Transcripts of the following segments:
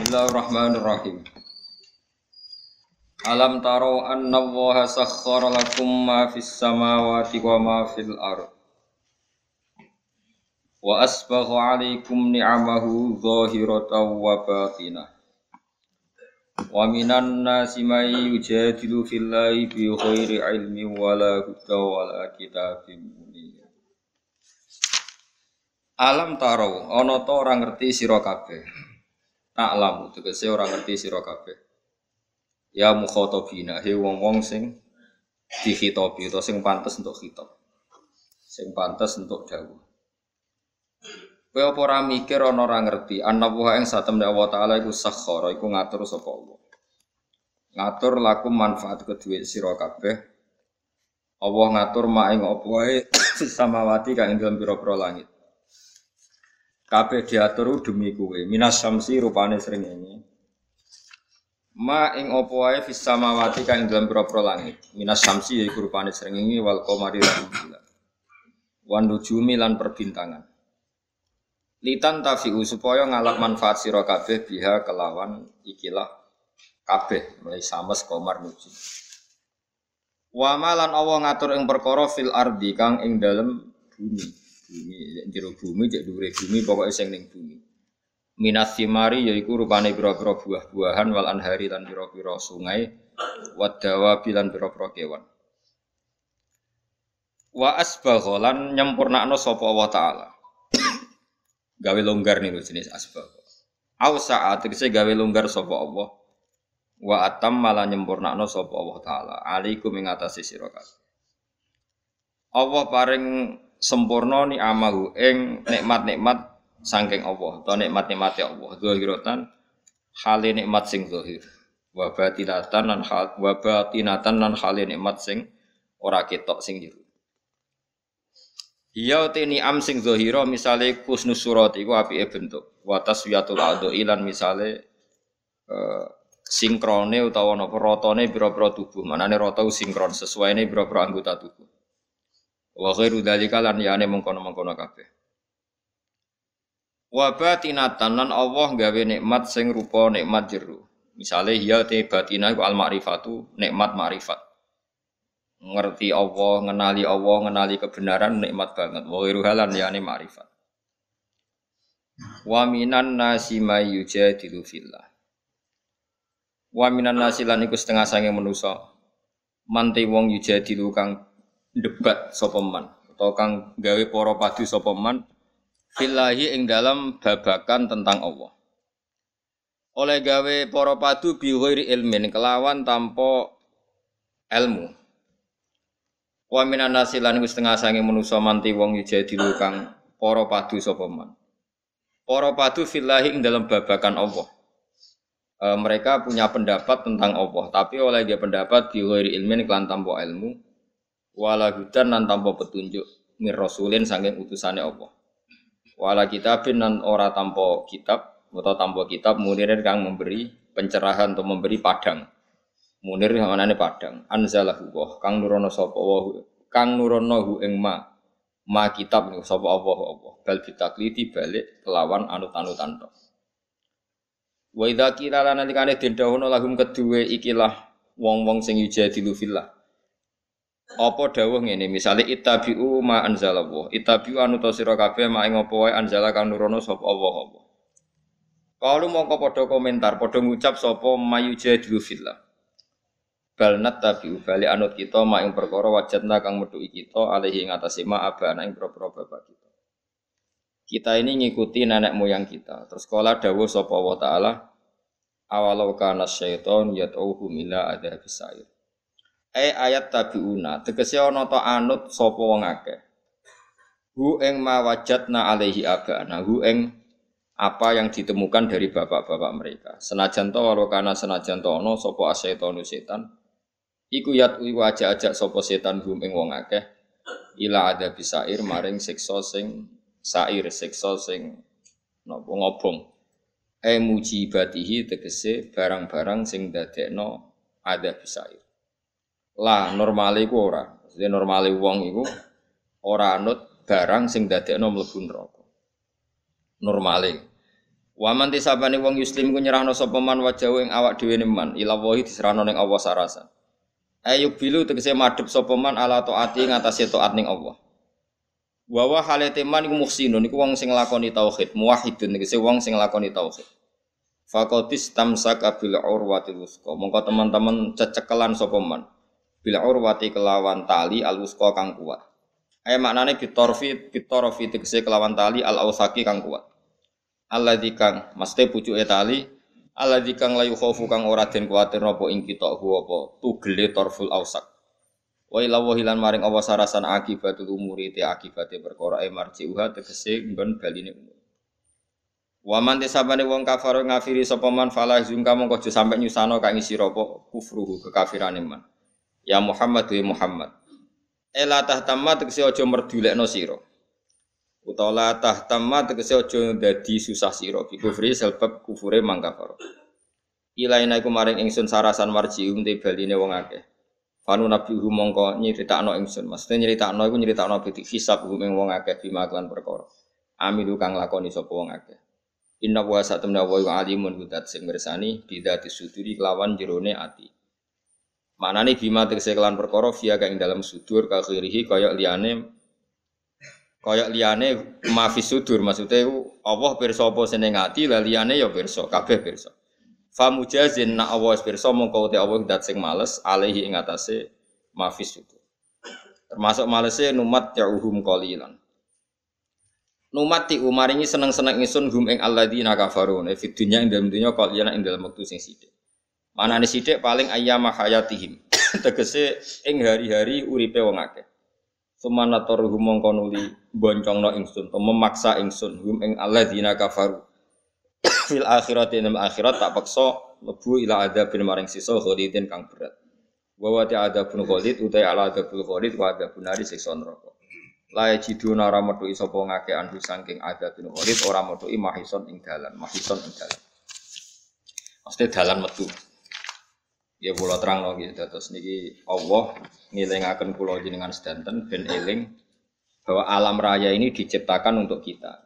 Bismillahirrahmanirrahim. Alam taro anna Allah sakhkhara lakum ma fis samawati wa ma fil ard. Wa asbagha 'alaikum ni'amahu zahiratan wa batinah. Wa minan nasi may yujadilu fillahi bi ghairi ilmin wala huda wala kitabim munir. Alam taro ana ta ora ngerti sira kabeh. Ta'lamu tegese ora ngerti sira kabeh. Ya mukhatabina he wong-wong sing dikhitabi utawa sing pantes untuk khitab. Sing pantes untuk dawuh. Kowe apa ora mikir ana ora ngerti ana wa ing satemne Allah taala iku sakhara iku ngatur sapa Allah. Ngatur lakum manfaat kedue sira kabeh. Allah ngatur mak ing apa wae samawati kang ing dalem pira-pira langit. Kabeh diatur demi kowe. Minas samsi rupane srengenge. Ma ing apa wae fis samawati kang dalem pira-pira langit. Minas samsi yaiku rupane srengenge wal bulan. Wan nujumi lan perbintangan. Litan tafiu supaya ngalap manfaat sira kabeh biha kelawan ikilah kabeh mulai sama komar nuji. Wa malan Allah ngatur ing perkara fil ardi kang ing dalem bumi. Bumi jero bumi cek dhuwure bumi pokoke sing ning bumi. Minas simari yaiku rupane pira-pira buah-buahan wal anhari lan pira-pira sungai wadawa bilan pira-pira kewan. Wa asbagha lan nyempurnakno sapa Allah taala gawe longgar nih jenis asbab. Au saat tegese gawe longgar sapa Allah. Wa atam malah nyempurnakno sapa Allah taala. Alaikum ing atase Allah paring sempurna ni amahu ing nikmat-nikmat saking Allah atau nikmat-nikmat ya Allah. Zahiratan hale nikmat sing zahir. Wa batinatan lan hal wa batinatan lan hale nikmat sing ora ketok sing jero. Iya te am sing zahira misale kusnus surat iku apike bentuk. Wa taswiyatul adhi lan misale uh, sinkrone utawa napa ratane pira-pira tubuh. Manane rata sinkron sesuaine pira-pira anggota tubuh. Wa ghairu dzalika lan yane mengkono-mengkono kabeh. Wa batinatan lan Allah gawe nikmat sing rupa nikmat jero. Misale iya te batina iku al ma'rifatu nikmat ma'rifat ngerti Allah, ngenali Allah, ngenali kebenaran nikmat banget. Wa ghairu halan yani ma'rifat. Wa minan nasi may yujadilu fillah. Wa minan nasi lan iku setengah sange manusa. Manti wong yujadilu kang debat sapa man atau kang gawe para padu sapa man fillahi ing dalam babakan tentang Allah. Oleh gawe para padu bi ghairi ilmin kelawan tanpa ilmu Wa minan nasi lan iku setengah sange manusa manti wong jadi kang para padu sapa man. Para padu fillahi ing dalam babakan Allah. E, mereka punya pendapat tentang Allah, tapi oleh dia pendapat di ilmin kelan tanpa ilmu wala hudan nan tanpa petunjuk mir rasulin saking utusane Allah. Wala kitabin nan ora tanpa kitab atau tanpa kitab munirin kang memberi pencerahan atau memberi padang Munir manane padang. Anzalahu wa kang nurono sapa wa kang nurono hu ing ma. Ma kitab niku sapa Allah Allah. Bal bitakliti balik kelawan anut-anutan tok. Wa idza qila lana likane den lahum kedue ikilah wong-wong sing yujadilu fillah. Apa dawuh ngene misale ittabi'u ma anzalallah. Ittabi'u anu sira kabeh ma ing apa wae anzala kang nurono sapa Allah Allah. Kalau mau padha komentar, padha ngucap sapa mayujadilu fillah bal nattabi'u bali anut kita mak ing perkara wajadna kang metuki kita alaihi ing atase ma abana ing propro bapak kita. Kita ini ngikuti nenek moyang kita. Terus kala dawuh sapa wa taala awalau kana syaiton yad'uhum ila adzabis. E ayat tabiuna tegese ana ta anut sapa wong akeh. Hu ing ma wajadna alaihi abana hu ing apa yang ditemukan dari bapak-bapak mereka. Senajan to walau kana senajan to ana sapa asyaitonu setan Iku yat iku aja-aja sapa setan hum ing wong akeh ila ada bisair maring siksa sing sair siksa sing napa ngobong. E mujibatihi tegese barang-barang sing dadekno ada bisair. Lah normale iku ora. Jadi normale wong iku ora anut barang sing dadekno mlebu neraka. Normale. Wa man tisabane wong yuslim ku nyerahno sapa man wajahu ing awak dhewe man ila wahi diserahno ning Allah sarasan. Ayub bilu tegese madhep sapa man ala taati ngatasé taat ning Allah. Wa wa halate man iku muhsinun iku wong sing nglakoni tauhid, muwahhidun tegese wong sing nglakoni tauhid. Fakotis tamsak bil urwatil wusqa. Mongko teman-teman cecekelan sapa. Bil urwati kelawan tali al wusqa kang kuat. Ayo maknane bitorfi bitorfi tegese kelawan tali al ausaki kang kuat. alladzi kang mesti pucuke tali alladzi kang layu khaufu kang ora den kuwatir napa ing kita apa tugele torful ausak wa ila wahilan maring Allah sarasan akibatul umuri te akibate perkara e marji uha tegese nggon baline umur Wa man tisabane wong kafir ngafiri sapa man fala zungka mongko aja sampe nyusano kang isi ropo kufruhu kekafirane man. Ya Muhammad wa Muhammad. Ela tahtamma tegese aja merdulekno sira. Utawa tahtamma tegese aja dadi susah sira. Bi kufri sebab kufure mangkafar ilaina iku maring ingsun sarasan marjium te baline wong akeh. Fanu nabi hu mongko nyeritakno ingsun. Maksudnya nyeritakno iku nyeritakno bidik hisab hu ing wong akeh bima kelan perkara. Amilu kang lakoni sapa wong akeh. Inna wa satamna wa alimun hudat sing mirsani bidati suduri kelawan jerone ati. Manane bima tegese kelan perkara kang dalam sudur ka kaya liyane Kayak liane mafis sudur maksudnya Allah pirsa apa seneng ati lah liane ya pirsa kabeh pirsa. Fa mujazin nak Allah pirsa mongko te Allah dat sing males alaihi ing atase mafis sudur. Termasuk malese numat ya'uhum ti umaringi seneng-seneng ingsun hum ing alladzina kafaru ne fid dunya ing dalem dunya wektu sing sithik. Manane sithik paling ayyama hayatihim. Tegese ing hari-hari uripe wong akeh. Sumana toruhum mongko nuli boncongno ingsun, memaksa ingsun hum ing alladzina kafaru. Fil akhirati ing akhirat tak paksa lebu ila adzabin maring sisa khalidin kang berat. Wa wa adzabun khalid utai ala adzabul khalid wa adzabun nari siksa neraka. La yajiduna ora metu sapa ngake anhu saking adzabun khalid ora metu mahison ing dalan, mahison ing dalan. Mesti dalan metu. Ya kula terang lagi terus niki Allah ngilingaken kula jenengan sedanten ben eling bahwa alam raya ini diciptakan untuk kita.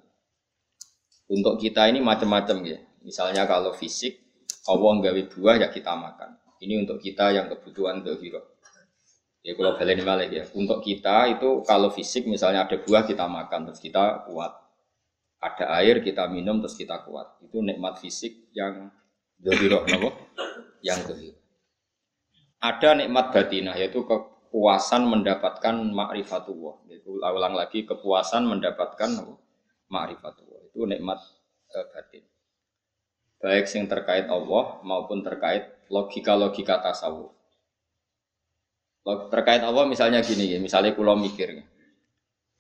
Untuk kita ini macam-macam ya. Misalnya kalau fisik Allah nggawe buah ya kita makan. Ini untuk kita yang kebutuhan dohiro. Ya kalau balik balik ya. Untuk kita itu kalau fisik misalnya ada buah kita makan terus kita kuat. Ada air kita minum terus kita kuat. Itu nikmat fisik yang dohiro, Yang dohiro ada nikmat batinah yaitu kepuasan mendapatkan ma'rifatullah. Itu ulang lagi kepuasan mendapatkan ma'rifatullah. Itu nikmat e, batin. Baik yang terkait Allah maupun terkait logika-logika tasawuf. Terkait Allah misalnya gini ya, misalnya kulo mikir.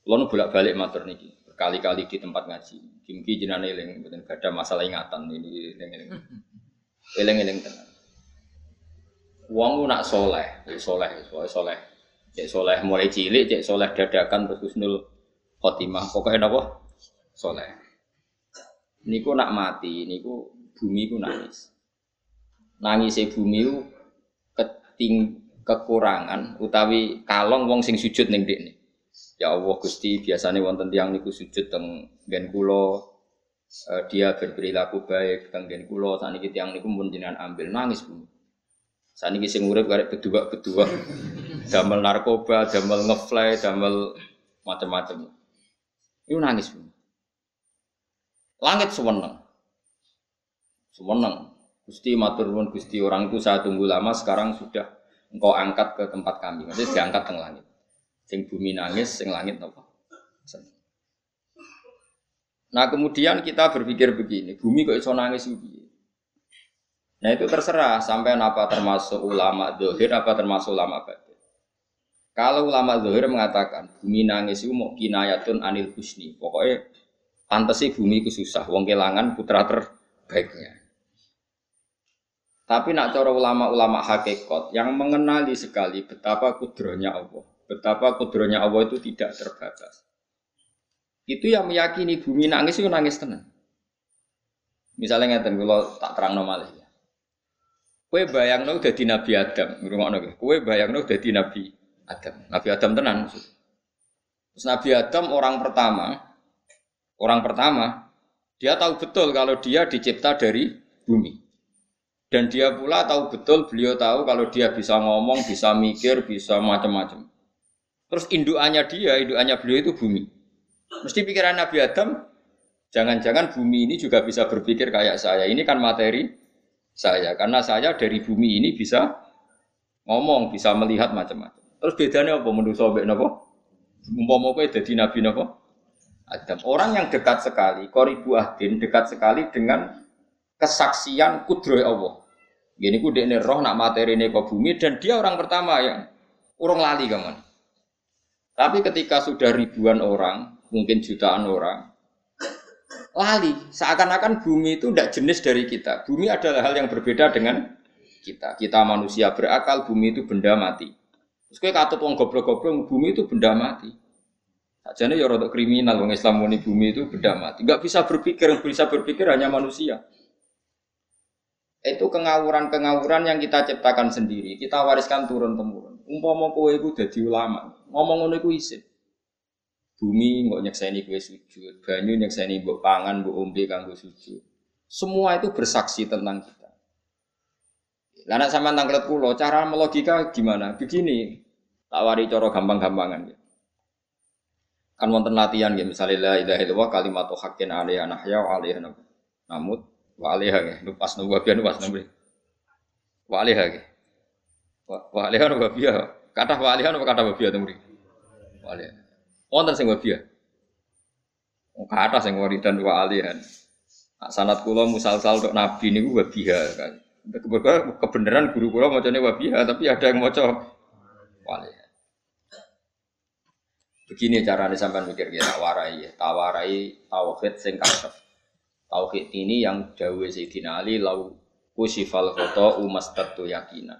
Kulo bolak-balik matur niki berkali-kali di tempat ngaji. Kimki jenane eling, gak ada masalah ingatan ini eling-eling. Eling-eling tenang. Wong nak soleh, soleh, soleh, soleh. Cek soleh mulai cilik, cek soleh dadakan terus husnul khotimah. Pokoknya apa? Soleh. Niku nak mati, niku bumi ku nangis. Nangis bumi ku keting kekurangan utawi kalong wong sing sujud ning dekne. Ya Allah Gusti biasanya wonten tiang niku sujud teng kula uh, dia berperilaku baik teng gen kula sakniki tiang niku pun ambil nangis bumi. Saat ini sing urip karek berdua, damel narkoba, damel ngefly, damel macam-macam. Ini nangis. Langit sewenang, sewenang. Gusti matur Gusti orang itu saya tunggu lama sekarang sudah engkau angkat ke tempat kami. Maksudnya diangkat ke langit. Sing bumi nangis, sing langit apa? Nah kemudian kita berpikir begini, bumi kok iso nangis begini? Nah itu terserah sampai apa termasuk ulama dohir apa termasuk ulama batin. Kalau ulama dohir mengatakan bumi nangis itu mau kinayatun anil husni, pokoknya pantas sih bumi itu susah, wong kelangan putra terbaiknya. Tapi nak cara ulama-ulama hakikat yang mengenali sekali betapa kudronya Allah, betapa kudronya Allah itu tidak terbatas. Itu yang meyakini bumi nangis itu nangis tenang. Misalnya ngeten kalau tak terang normal. Kue bayang no jadi Nabi Adam, rumah no. Kue bayang no jadi Nabi Adam, Nabi Adam tenan. Terus Nabi Adam orang pertama, orang pertama Dia tahu betul kalau dia dicipta dari bumi. Dan dia pula tahu betul, beliau tahu kalau dia bisa ngomong, bisa mikir, bisa macam-macam. Terus indukannya dia, indukannya beliau itu bumi. Mesti pikiran Nabi Adam, jangan-jangan bumi ini juga bisa berpikir kayak saya. Ini kan materi saya, karena saya dari bumi ini bisa ngomong, bisa melihat macam-macam. Terus bedanya apa menurut sobat nopo? Umpama kowe dadi nabi nopo? Adam. Orang yang dekat sekali, koribu ahdin, dekat sekali dengan kesaksian kudroy Allah. Gini ku dekne roh nak materi ke bumi dan dia orang pertama yang urung lali kaman. Tapi ketika sudah ribuan orang, mungkin jutaan orang, lali. Seakan-akan bumi itu tidak jenis dari kita. Bumi adalah hal yang berbeda dengan kita. Kita manusia berakal, bumi itu benda mati. Terus kayak katut wong goblok-goblok, bumi itu benda mati. Sajane ya rada kriminal wong Islam muni bumi itu benda mati. Enggak bisa berpikir, yang bisa berpikir hanya manusia itu kengawuran-kengawuran yang kita ciptakan sendiri, kita wariskan turun temurun. Umpama kowe dadi ulama, ngomong ngono iku isin. Bumi nggak nyekseni kowe sujud, banyu nyekseni mbok pangan, mbok ombe kanggo sujud. Semua itu bersaksi tentang kita. Lah nek sampean tanglet pulau, cara melogika gimana? Begini, tak wari cara gampang-gampangan ya. Kan wonten latihan ya, misalnya la ilaha illallah kalimatu haqqin alaiha nahya wa alaiha namut Wa alaiha ge, nupas nu wabiya nupas nu Wa alaiha ge. Wa alaiha nu wabiya. Kata wa alaiha nu kata tu mriki. Wa alaiha. Wonten sing wabiya. Oh, kata sing waridan wa alaiha. Nah, sanat kula musal-sal untuk nabi niku wabiha kan. Kebenaran guru kula macane wabiha tapi ada yang maca wa alaiha. Begini caranya sampai mikir ya, tak warai, tak warai tauhid sing kasep. Tauhid ini yang dawe Sayyidina Ali lau kusifal khoto umastatu yakina.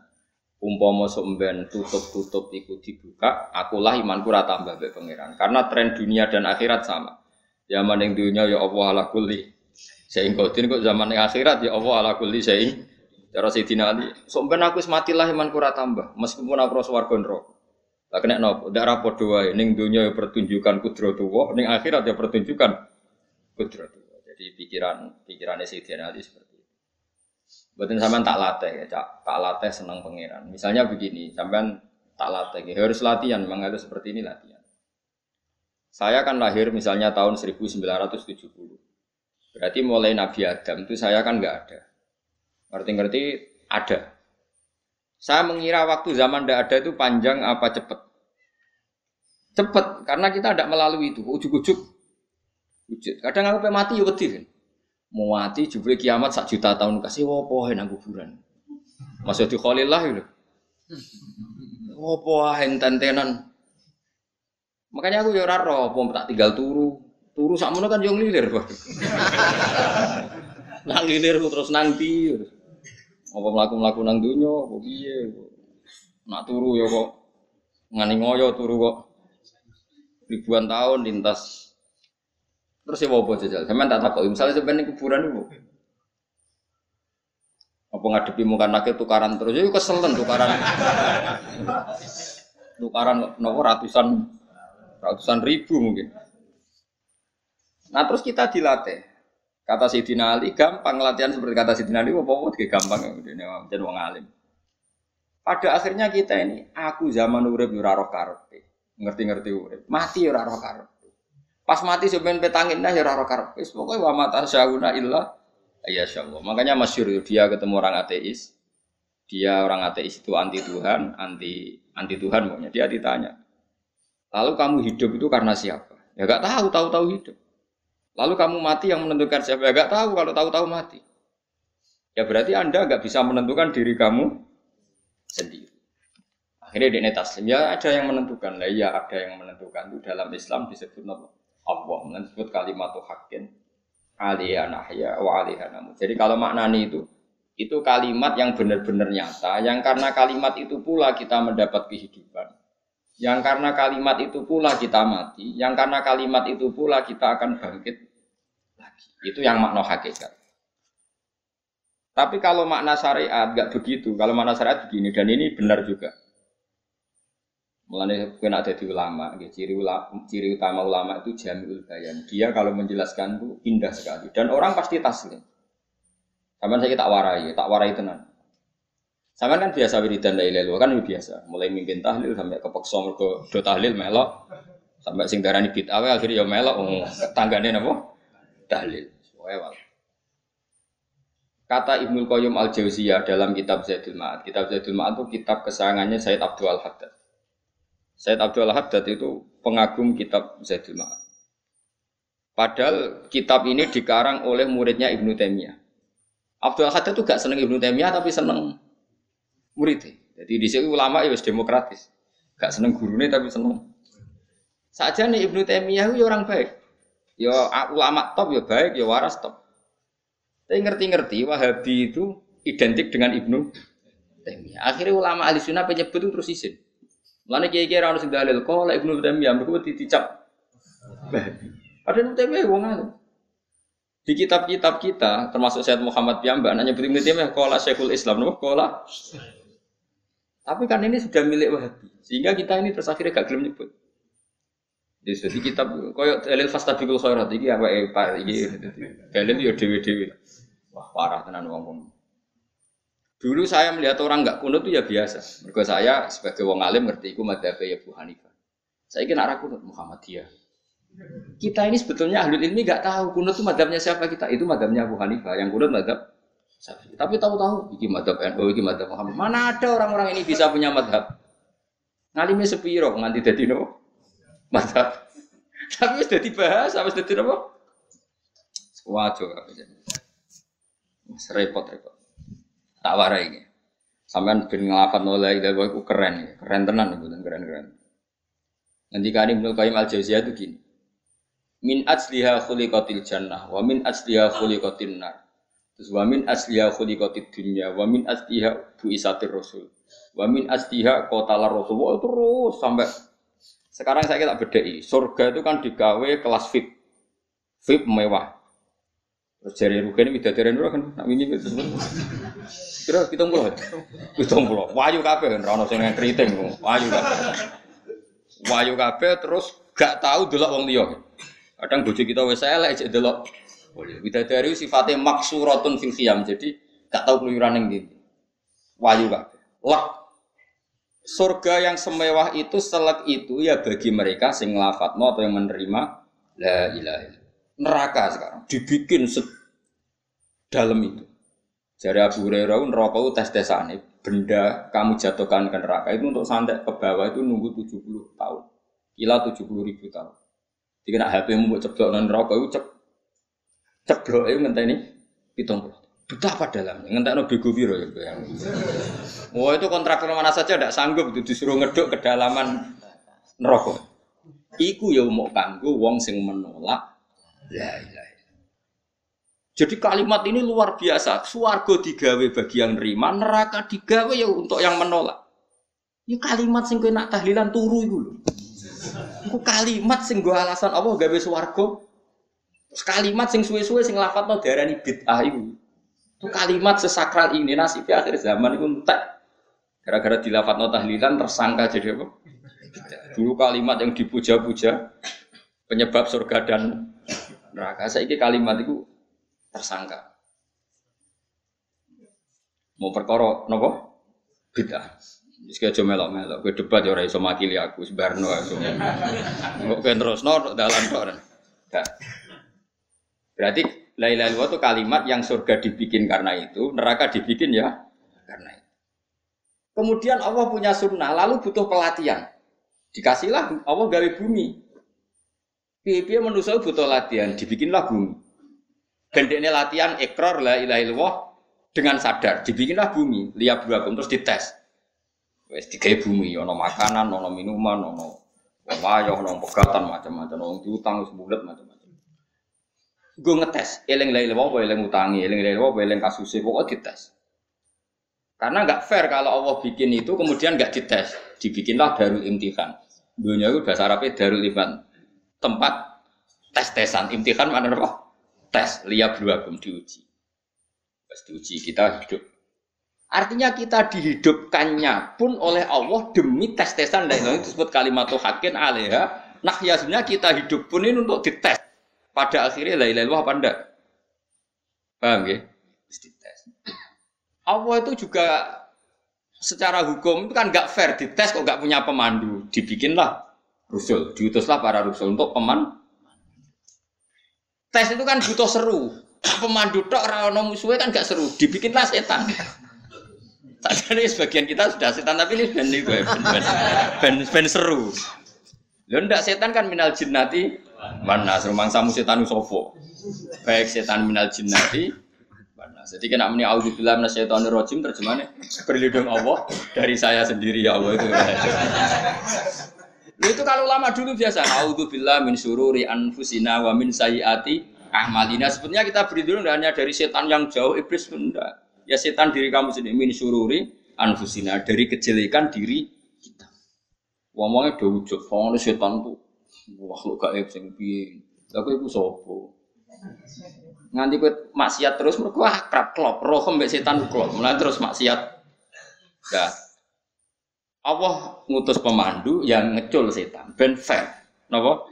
Umpama somben tutup-tutup iku dibuka, akulah imanku ora tambah mbek pangeran. Karena tren dunia dan akhirat sama. Zaman yang dunia ya Allah ala kulli. Sehingga kok zaman yang akhirat ya Allah ala kulli sehing. Cara Sayyidina Ali, somben aku matilah imanku ora tambah, meskipun aku swarga neraka. Lah kena nopo? Ndak ra padha wae ning donya ya pertunjukan kudratullah, ning akhirat ya pertunjukan kudratullah. Jadi pikiran pikirannya Sayyidina Ali seperti. Buatin sampean tak latih ya, cak, tak latih senang pangeran. Misalnya begini, sampean tak latih, ya, harus latihan, memang harus seperti ini latihan. Saya kan lahir misalnya tahun 1970. Berarti mulai Nabi Adam itu saya kan nggak ada. Ngerti-ngerti ada. Saya mengira waktu zaman tidak ada itu panjang apa cepat? Cepat, karena kita tidak melalui itu. Ujuk-ujuk. Kadang aku mati ya kan. Mau mati jebule kiamat sak juta tahun kasih wopo nang kuburan. Masih di Khalillah itu. Wopo enten-tenan. Makanya aku ya roh, tak tinggal turu. Turu sakmono kan yo nglilir, nang lilir terus nanti. Apa mlaku-mlaku nang donya apa piye? Nak turu ya kok ngani ngoyo turu kok ribuan tahun lintas Terus ya apa jajal? Sampeyan tak takut. Misalnya sampeyan kuburan itu. Apa ngadepi muka nakil tukaran terus? Itu keselen tukaran. tukaran nopo ratusan ratusan ribu mungkin. Nah terus kita dilatih. Kata Sidina Ali gampang latihan seperti kata Sidina Ali, apa apa gampang ya, jadi wong alim. Pada akhirnya kita ini, aku zaman urip ora roh karepe. Ngerti-ngerti urip. Mati ora roh karepe. Pas mati sebenarnya petangin dah ya raro karep. Wis wa mata syauna illa ya Allah. Makanya masyhur dia ketemu orang ateis. Dia orang ateis itu anti Tuhan, anti anti Tuhan pokoknya. Dia ditanya. Lalu kamu hidup itu karena siapa? Ya gak tahu, tahu-tahu hidup. Lalu kamu mati yang menentukan siapa? Ya gak tahu kalau tahu-tahu mati. Ya berarti Anda gak bisa menentukan diri kamu sendiri. Akhirnya dia taslim. Ya ada yang menentukan. Lah ya ada yang menentukan. Itu dalam Islam disebut apa? Allah disebut kalimat hakin aliyah nahya wa aliyah namu. Jadi kalau maknani itu itu kalimat yang benar-benar nyata, yang karena kalimat itu pula kita mendapat kehidupan. Yang karena kalimat itu pula kita mati, yang karena kalimat itu pula kita akan bangkit lagi. Itu yang makna hakikat. Tapi kalau makna syariat nggak begitu. Kalau makna syariat begini dan ini benar juga. Mulane kowe nek dadi ulama, nggih ciri ulama, ciri utama ulama itu jamiul bayan. Dia kalau menjelaskan itu indah sekali dan orang pasti taslim. Sampeyan saya tak warai, tak warai tenan. Sampeyan kan biasa wiridan la ilaha kan biasa. Mulai mimpin tahlil sampai kepeksa mergo do tahlil melok sampai sing darani bid'ah akhirnya ya melok oh, tanggane napa? Tahlil. Wewal. Kata Ibnu Qayyim Al Jauziyah dalam kitab Zaidul Ma'ad. Kitab Zaidul Ma'ad itu kitab kesayangannya Said Abdul Al Haddad. Said Abdul Haddad itu pengagum kitab Zaidul Ma'ad. Padahal kitab ini dikarang oleh muridnya Ibnu Taimiyah. Abdul Haddad itu gak seneng Ibnu Taimiyah tapi seneng muridnya. Jadi di sini ulama itu demokratis. Gak seneng gurunya tapi seneng. Saja nih Ibnu Taimiyah itu orang baik. Ya ulama top ya baik, ya waras top. Tapi ngerti-ngerti Wahabi itu identik dengan Ibnu Taimiyah. Akhirnya ulama ahli sunnah penyebut itu terus izin. Mana kiai-kiai ora sing dalil kok lek Ibnu Taimiyah mergo dicap. Ada Ibnu Taimiyah wong ngono. Di kitab-kitab kita, termasuk Syed Muhammad Piyambak, nanya Ibnu Taimiyah kola Syekhul Islam, nopo kola. Tapi kan ini sudah milik Wahabi, sehingga kita ini terus gak gelem nyebut. Jadi kitab koyo dalil fastabiqul khairat iki apa eh Pak iki dalil yo dhewe-dhewe. Wah, parah tenan wong-wong. Dulu saya melihat orang nggak kunut itu ya biasa. Mereka saya sebagai wong alim ngerti itu madhab ya Bu Hanifah. Saya kira arah kunut Muhammadiyah. Kita ini sebetulnya ahli ilmi nggak tahu kunut itu madhabnya siapa kita. Itu madhabnya Abu Hanifah. Yang kunut madhab tapi tahu-tahu iki madhab NU, iki madhab Muhammad. Mana ada orang-orang ini bisa punya madhab? Ngalimnya sepiro nganti dadi no madhab. Tapi sudah dibahas, apa sudah dadi nopo? Wajo repot-repot tak warai ini. Sampean ben ngelafat nolai dari itu keren keren tenan itu dan keren-keren. Nanti kan Ibnu Qayyim Al Jauziyah itu gini. Min asliha khuliqatil jannah wa min asliha khuliqatin nar. Terus wa min asliha khuliqatid dunya wa min asliha buisatir rasul. Wa min asliha qotala rasul. Wah, terus sampai sekarang saya kita bedai. Surga itu kan digawe kelas VIP. VIP mewah. Terus jari rugen widadari nurah kan nak wingi itu. Kira kita pulau, kita pulau. Wayu kafe kan, rano sing keriting, wayu kafe. Wayu kafe terus gak tahu delok wong liya. Kadang bojo kita wis elek cek delok. Widadari sifatnya maksuratun fil khiyam, jadi gak tahu keluyuran yang gini. Wayu kafe. Lah surga yang semewah itu selek itu ya bagi mereka sing lafadzmu atau yang menerima la ilaha neraka sekarang dibikin dalam itu Jari Abu Hurairah neraka itu tes tesane benda kamu jatuhkan ke neraka itu untuk santet ke bawah itu nunggu 70 tahun. Kila 70 ribu tahun. Jika nak HP mu buat non neraka itu cep ceblok itu ngenteni pitung puluh. Betapa dalamnya ngenteni bego biro ya yang. Wah itu kontraktor mana saja tidak sanggup itu disuruh ngeduk kedalaman neraka. Iku ya mau kanggo wong sing menolak la ilaha jadi kalimat ini luar biasa. Suargo digawe bagi yang nerima, neraka digawe ya untuk yang menolak. Ini kalimat sing nak tahlilan turu itu loh. Itu kalimat sing gue alasan Allah gawe. Terus kalimat sing suwe-suwe sing lafat no darani bid'ah itu. Itu kalimat sesakral ini nasibnya akhir zaman itu entek. Gara-gara dilafat no tahlilan tersangka jadi apa? Dulu kalimat yang dipuja-puja penyebab surga dan neraka. Saya kalimat itu tersangka. Mau perkara nopo? Bid'ah. Wis aja melok-melok, kowe debat ya ora iso makili aku sebarno iso. Kok kowe terusno dalan tok. Berarti la ilaha illallah itu kalimat yang surga dibikin karena itu, neraka dibikin ya karena itu. Kemudian Allah punya sunnah, lalu butuh pelatihan. Dikasihlah Allah gawe bumi. Piye-piye manusia butuh latihan, dibikinlah bumi. Gendeknya latihan ekor la ilaha illallah dengan sadar. Dibikinlah bumi, lihat beragam terus dites. Wes digawe bumi, ono makanan, ono minuman, ono wayah, ono pegatan macam-macam, ono diutang sebulat macam-macam. Gue ngetes, eling la ilaha illallah, eling utangi, eling la ilaha eling kasusnya, pokoknya dites. Karena nggak fair kalau Allah bikin itu kemudian nggak dites, dibikinlah darul imtihan. Dunia itu bahasa Arabnya darul imtihan, tempat tes-tesan, imtihan mana apa? tes lihat dua belum diuji pas diuji kita hidup Artinya kita dihidupkannya pun oleh Allah demi tes-tesan dan itu disebut kalimat hakin alaiha. Nah ya sebenarnya kita hidup pun ini untuk dites. Pada akhirnya la ilaha apa enggak? Paham ya? Dites. Allah itu juga secara hukum itu kan nggak fair dites kok nggak punya pemandu. Dibikinlah rusul, diutuslah para rusul untuk peman. Tes itu kan butuh seru. Pemandu tok ora musuhnya kan gak seru. Dibikinlah setan. Tadi sebagian kita sudah setan tapi ini ben ben ben, ben, seru. Lo ndak setan kan minal jinnati mana serumang samu setan sofo. Baik setan minal jinnati mana. Jadi kena muni auzubillah minasyaitonir rajim terjemahnya berlindung Allah dari saya sendiri ya Allah itu. Itu kalau lama dulu biasa auzubillah min sururi anfusina wa min sayyiati ahmalina. Sebenarnya kita berlindung hanya dari setan yang jauh iblis pun enggak. Ya setan diri kamu sendiri min sururi anfusina dari kejelekan diri kita. Ngomongnya do ujuk, soalnya setan tuh makhluk gaib sing piye. Lah kowe iku sapa? Nganti kowe maksiat terus mergo akrab klop, roh mbek setan klop. Mulai terus maksiat. Ya. Allah ngutus pemandu yang ngecul setan, ben fair. Napa?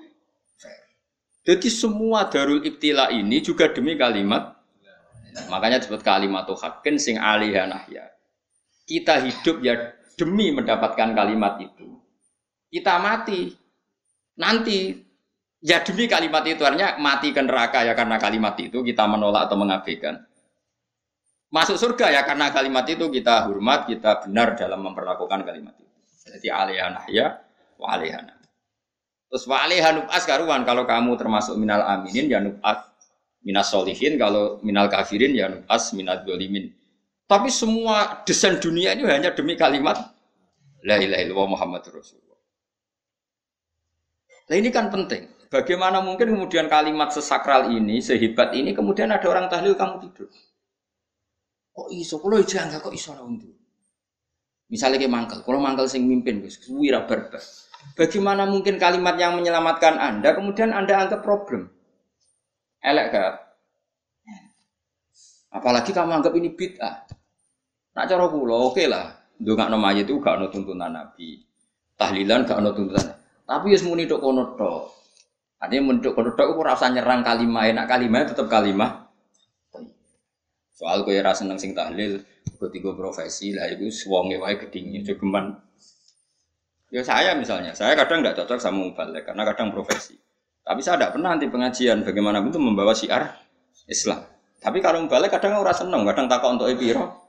Jadi semua darul ibtila ini juga demi kalimat Makanya disebut kalimat hakin sing alihah nahya. Kita hidup ya demi mendapatkan kalimat itu. Kita mati nanti ya demi kalimat itu artinya mati ke neraka ya karena kalimat itu kita menolak atau mengabaikan. Masuk surga ya karena kalimat itu kita hormat, kita benar dalam memperlakukan kalimat itu. Jadi alihah nahya wa Terus wa alihah nub'as karuan. Kalau kamu termasuk minal aminin ya nub'as minas solihin. Kalau minal kafirin ya nubas minat dolimin. Tapi semua desain dunia ini hanya demi kalimat la ilaha illallah Muhammad Rasulullah. Nah ini kan penting. Bagaimana mungkin kemudian kalimat sesakral ini sehebat ini kemudian ada orang tahlil kamu tidur? Kok iso? Kalau jangan kok iso lah untuk misalnya kayak mangkel kalau mangkel sing mimpin wira berber bagaimana mungkin kalimat yang menyelamatkan anda kemudian anda anggap problem Elek gak? Apalagi kamu anggap ini bid'ah. Nak cara kula oke okay lah. Ndongakno mayit itu gak ono tuntunan Nabi. Tahlilan gak ono tuntunan. Tapi wis muni tok kono tok. Artinya mun tok kono tok ora usah nyerang kalimah, enak kalimah tetap kalimah. Soal kowe ora seneng sing tahlil, kok tiga profesi lah itu wonge wae gedinge jogeman. Ya saya misalnya, saya kadang nggak cocok sama mubalik karena kadang profesi. Tapi saya tidak pernah nanti pengajian bagaimana itu membawa syiar Islam. Tapi kalau balik kadang orang seneng, kadang takut untuk epiro.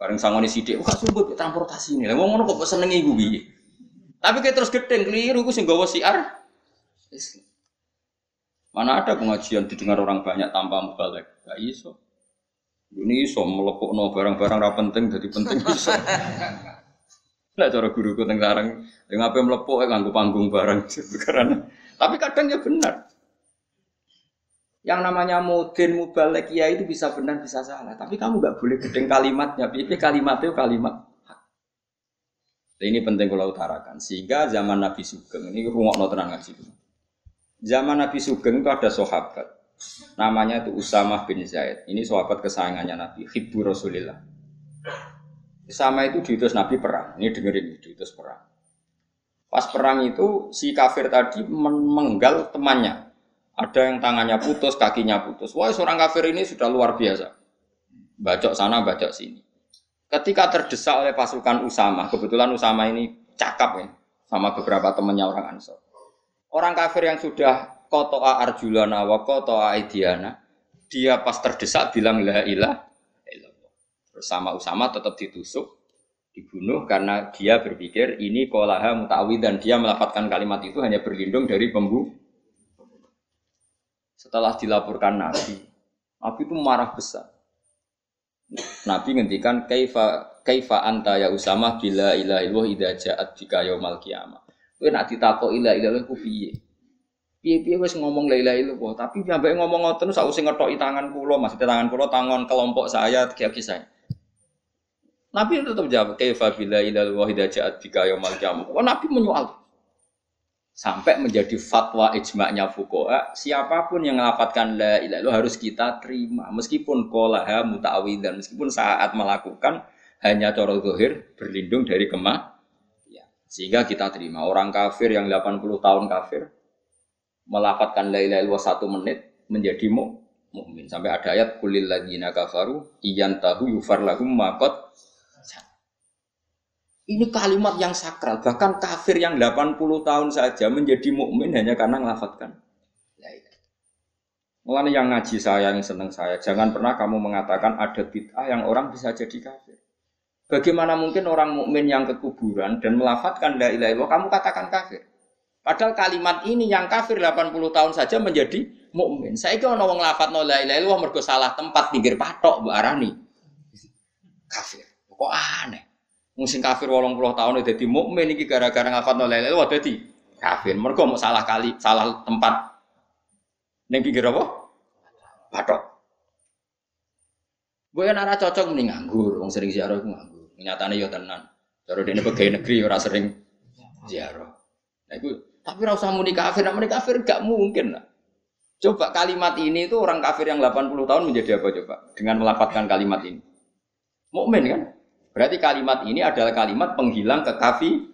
Bareng sangoni sidik, wah sumpah transportasi ini. Lah ngomong kok seneng ibu. Tapi kayak terus gedeng keliru, gue sih bawa siar Islam. Mana ada pengajian didengar orang banyak tanpa mubalik? Gak iso. Ini iso melepuk no barang-barang rapi penting jadi penting iso. Nah cara guruku tentang sarang, yang apa melepuk ya nganggu panggung barang karena tapi kadang ya benar. Yang namanya modern mubalek ya itu bisa benar bisa salah. Tapi kamu nggak boleh gedeng kalimatnya. Tapi kalimat itu kalimat ini penting kalau utarakan. Sehingga zaman Nabi Sugeng ini rumah tenang ngaji. Zaman Nabi Sugeng itu ada sahabat. Namanya itu Usamah bin Zaid. Ini sahabat kesayangannya Nabi. Hibbu Rasulillah. Sama itu diutus Nabi perang. Ini dengerin diutus perang. Pas perang itu si kafir tadi menggal temannya. Ada yang tangannya putus, kakinya putus. Wah, seorang kafir ini sudah luar biasa. Bacok sana, bacok sini. Ketika terdesak oleh pasukan Usama, kebetulan Usama ini cakap ya, sama beberapa temannya orang Ansor. Orang kafir yang sudah kotoa arjulana wa kotoa aidiana, dia pas terdesak bilang la ilah Bersama Usama tetap ditusuk, dibunuh karena dia berpikir ini kolaha mutawi dan dia melafatkan kalimat itu hanya berlindung dari pembunuh. Setelah dilaporkan Nabi, Nabi itu marah besar. Nabi ngendikan kaifa kaifa anta ya Usama bila ilah illallah idza ja'at bika qiyamah. Nak ditakok ilah ilallah ku piye? Piye-piye wis ngomong la ilaha illallah, tapi sampai ngomong ngoten usah ngetoki tangan kula, maksudnya tangan kula tangan kelompok saya, tiga saya. Nabi tetap jawab, kaifa bila ilal wahida ja'at bika yaumal qiyamah. Wah, Nabi menyoal. sampai menjadi fatwa ijma'nya fuqaha siapa pun yang melafatkan la ilaha illallah harus kita terima meskipun qolaha muta'awidan meskipun saat melakukan hanya cara zahir berlindung dari kemah ya. sehingga kita terima orang kafir yang 80 tahun kafir melafatkan la ilaha illallah satu menit menjadi mu mukmin sampai ada ayat kulil ladzina kafaru iyan tahu yufar lahum makot ini kalimat yang sakral bahkan kafir yang 80 tahun saja menjadi mukmin hanya karena melafatkan Mulanya yang ngaji saya, yang seneng saya, jangan pernah kamu mengatakan ada bid'ah yang orang bisa jadi kafir. Bagaimana mungkin orang mukmin yang kekuburan dan melafatkan la ilaha illallah kamu katakan kafir? Padahal kalimat ini yang kafir 80 tahun saja menjadi mukmin. Saya kira orang lafat no la ilaha illallah salah tempat pinggir patok mbak Arani. Kafir. Kok aneh. Musim kafir 80 tahun jadi mukmin iki gara-gara ngafat no la ilaha illallah dadi kafir. Mergo mau salah kali, salah tempat. Ning pinggir apa? Patok. Gue kan arah cocok mending nganggur, wong sering ziarah gue nganggur. Nyatane yo tenan. Cara dene pegawai negeri ora sering ziarah. Nah, gue tapi rasa muni kafir, muni kafir gak mungkin lah. Coba kalimat ini itu orang kafir yang 80 tahun menjadi apa coba? Dengan melapatkan kalimat ini. Mukmin kan? Berarti kalimat ini adalah kalimat penghilang kekafi.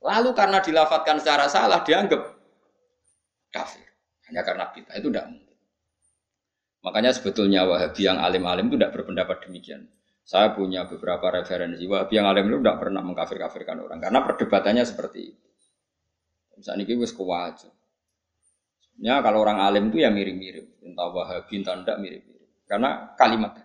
Lalu karena dilafatkan secara salah dianggap kafir. Hanya karena kita itu tidak mungkin. Makanya sebetulnya Wahabi yang alim-alim itu tidak berpendapat demikian. Saya punya beberapa referensi Wahabi yang alim itu tidak pernah mengkafir-kafirkan orang karena perdebatannya seperti itu. Misalnya ini wis kewajar. Ya kalau orang alim itu ya mirip-mirip, entah Wahabi entah tidak mirip-mirip. Karena kalimat.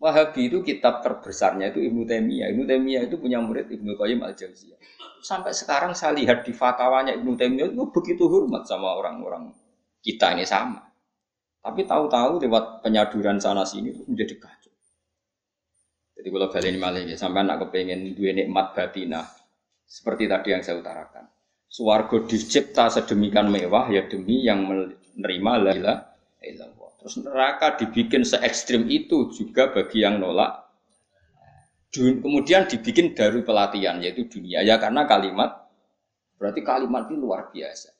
Wahabi itu kitab terbesarnya itu Ibnu Taimiyah. Ibnu Taimiyah itu punya murid Ibnu Qayyim al Jauziyah. Sampai sekarang saya lihat di fatwanya Ibnu Taimiyah itu begitu hormat sama orang-orang kita ini sama. Tapi tahu-tahu lewat penyaduran sana sini itu menjadi kacau. Jadi kalau balik ini malah ya, sampai anak kepengen dua nikmat batinah seperti tadi yang saya utarakan. Suwargo dicipta sedemikian mewah ya demi yang menerima la ilaha Terus neraka dibikin se ekstrim itu juga bagi yang nolak. Kemudian dibikin dari pelatihan yaitu dunia ya karena kalimat berarti kalimat ini luar biasa.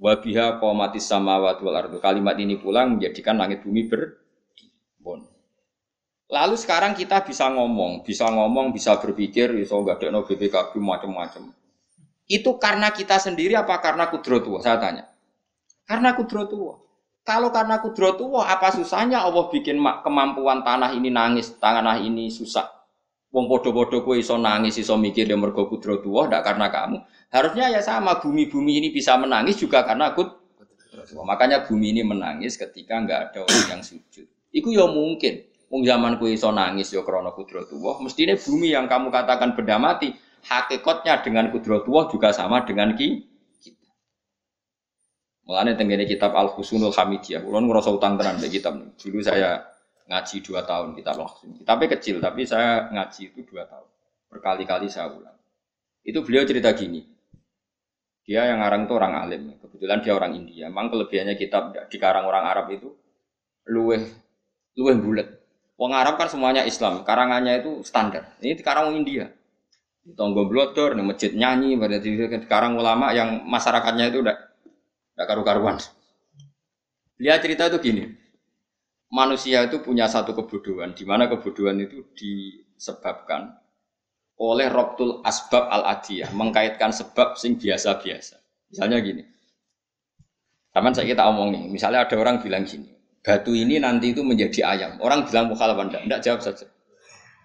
Wabiha komatis sama wal ardu. Kalimat ini pulang menjadikan langit bumi berbon. Lalu sekarang kita bisa ngomong, bisa ngomong, bisa berpikir, bisa nggak ada no BPKB macam-macam. Itu karena kita sendiri apa karena kudrotuwa? Saya tanya. Karena kudrotuwa. Kalau karena kudrotuwa, apa susahnya Allah bikin kemampuan tanah ini nangis, tanah ini susah. Wong podo-podo kue iso nangis, iso mikir dia mergo kudrotuwa, tidak karena kamu. Harusnya ya sama, bumi-bumi ini bisa menangis juga karena kudrotuwa. Makanya bumi ini menangis ketika nggak ada orang yang sujud. Itu ya mungkin. Wong zaman kue iso nangis ya krono kudrotuwa. Mestinya bumi yang kamu katakan benda mati, hakikatnya dengan kudrotullah juga sama dengan ki kita. Mulane tenggene kitab Al Husnul Hamidiyah, kula ngrasa utang tenan mbek kitab. Dulu saya ngaji dua tahun kitab Al Husnul. Kitabnya kecil tapi saya ngaji itu dua tahun. Berkali-kali saya ulang. Itu beliau cerita gini. Dia yang ngarang itu orang alim. Kebetulan dia orang India. Memang kelebihannya kitab dikarang orang Arab itu luweh luweh bulat. Wong Arab kan semuanya Islam, karangannya itu standar. Ini dikarang India tonggo blotor, nih masjid nyanyi, berarti sekarang ulama yang masyarakatnya itu udah udah karu-karuan. Dia cerita itu gini, manusia itu punya satu kebodohan, di mana kebodohan itu disebabkan oleh robtul asbab al adiyah, mengkaitkan sebab sing biasa-biasa. Misalnya gini, Taman saya kita omong nih, misalnya ada orang bilang gini, batu ini nanti itu menjadi ayam. Orang bilang mukhal apa enggak? Enggak jawab saja.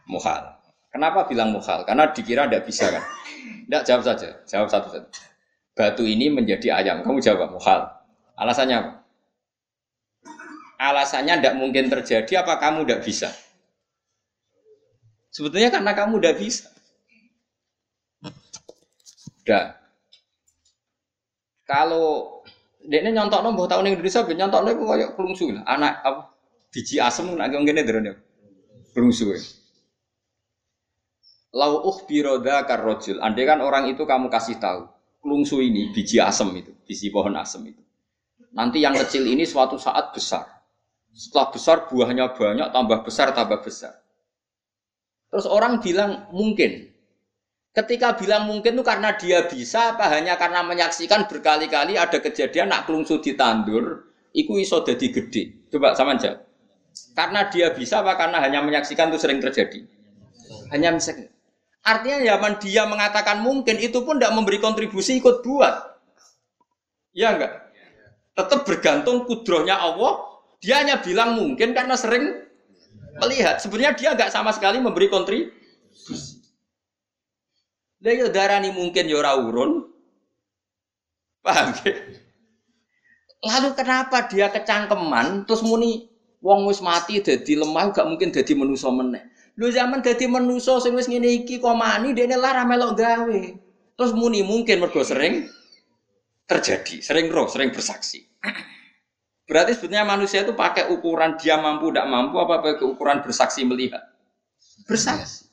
Mukhal. Kenapa bilang mukhal? Karena dikira tidak bisa kan? Tidak jawab saja, jawab satu satu. Batu ini menjadi ayam. Kamu jawab mukhal. Alasannya apa? Alasannya tidak mungkin terjadi. Apa kamu tidak bisa? Sebetulnya karena kamu tidak bisa. Udah. Kalau dia ini nyontok nombor tahun Indonesia, nyontok nombor kayak kelungsu Anak apa? Biji asem nak ngene derene. Kelungsu. Ya. Lau biroda karrojul. Andai kan orang itu kamu kasih tahu, kelungsu ini biji asem itu, biji pohon asem itu. Nanti yang kecil ini suatu saat besar. Setelah besar buahnya banyak, tambah besar, tambah besar. Terus orang bilang mungkin. Ketika bilang mungkin itu karena dia bisa apa hanya karena menyaksikan berkali-kali ada kejadian nak kelungsu ditandur, iku iso jadi gede. Coba sama aja. Karena dia bisa apa karena hanya menyaksikan itu sering terjadi? Hanya misalnya. Artinya zaman dia mengatakan mungkin itu pun tidak memberi kontribusi ikut buat. Ya enggak? Tetap bergantung kudrohnya Allah. Dia hanya bilang mungkin karena sering melihat. Sebenarnya dia enggak sama sekali memberi kontribusi. Lah yo darani mungkin yo ora urun. Paham ya? Lalu kenapa dia kecangkeman terus muni wong wis mati dadi lemah gak mungkin dadi manusa meneh. Lho zaman dadi manusa sing wis ngene iki kok mani dene lara melok gawe. Terus muni mungkin mergo sering terjadi, sering roh, sering bersaksi. Berarti sebetulnya manusia itu pakai ukuran dia mampu tidak mampu apa pakai ukuran bersaksi melihat? Bersaksi.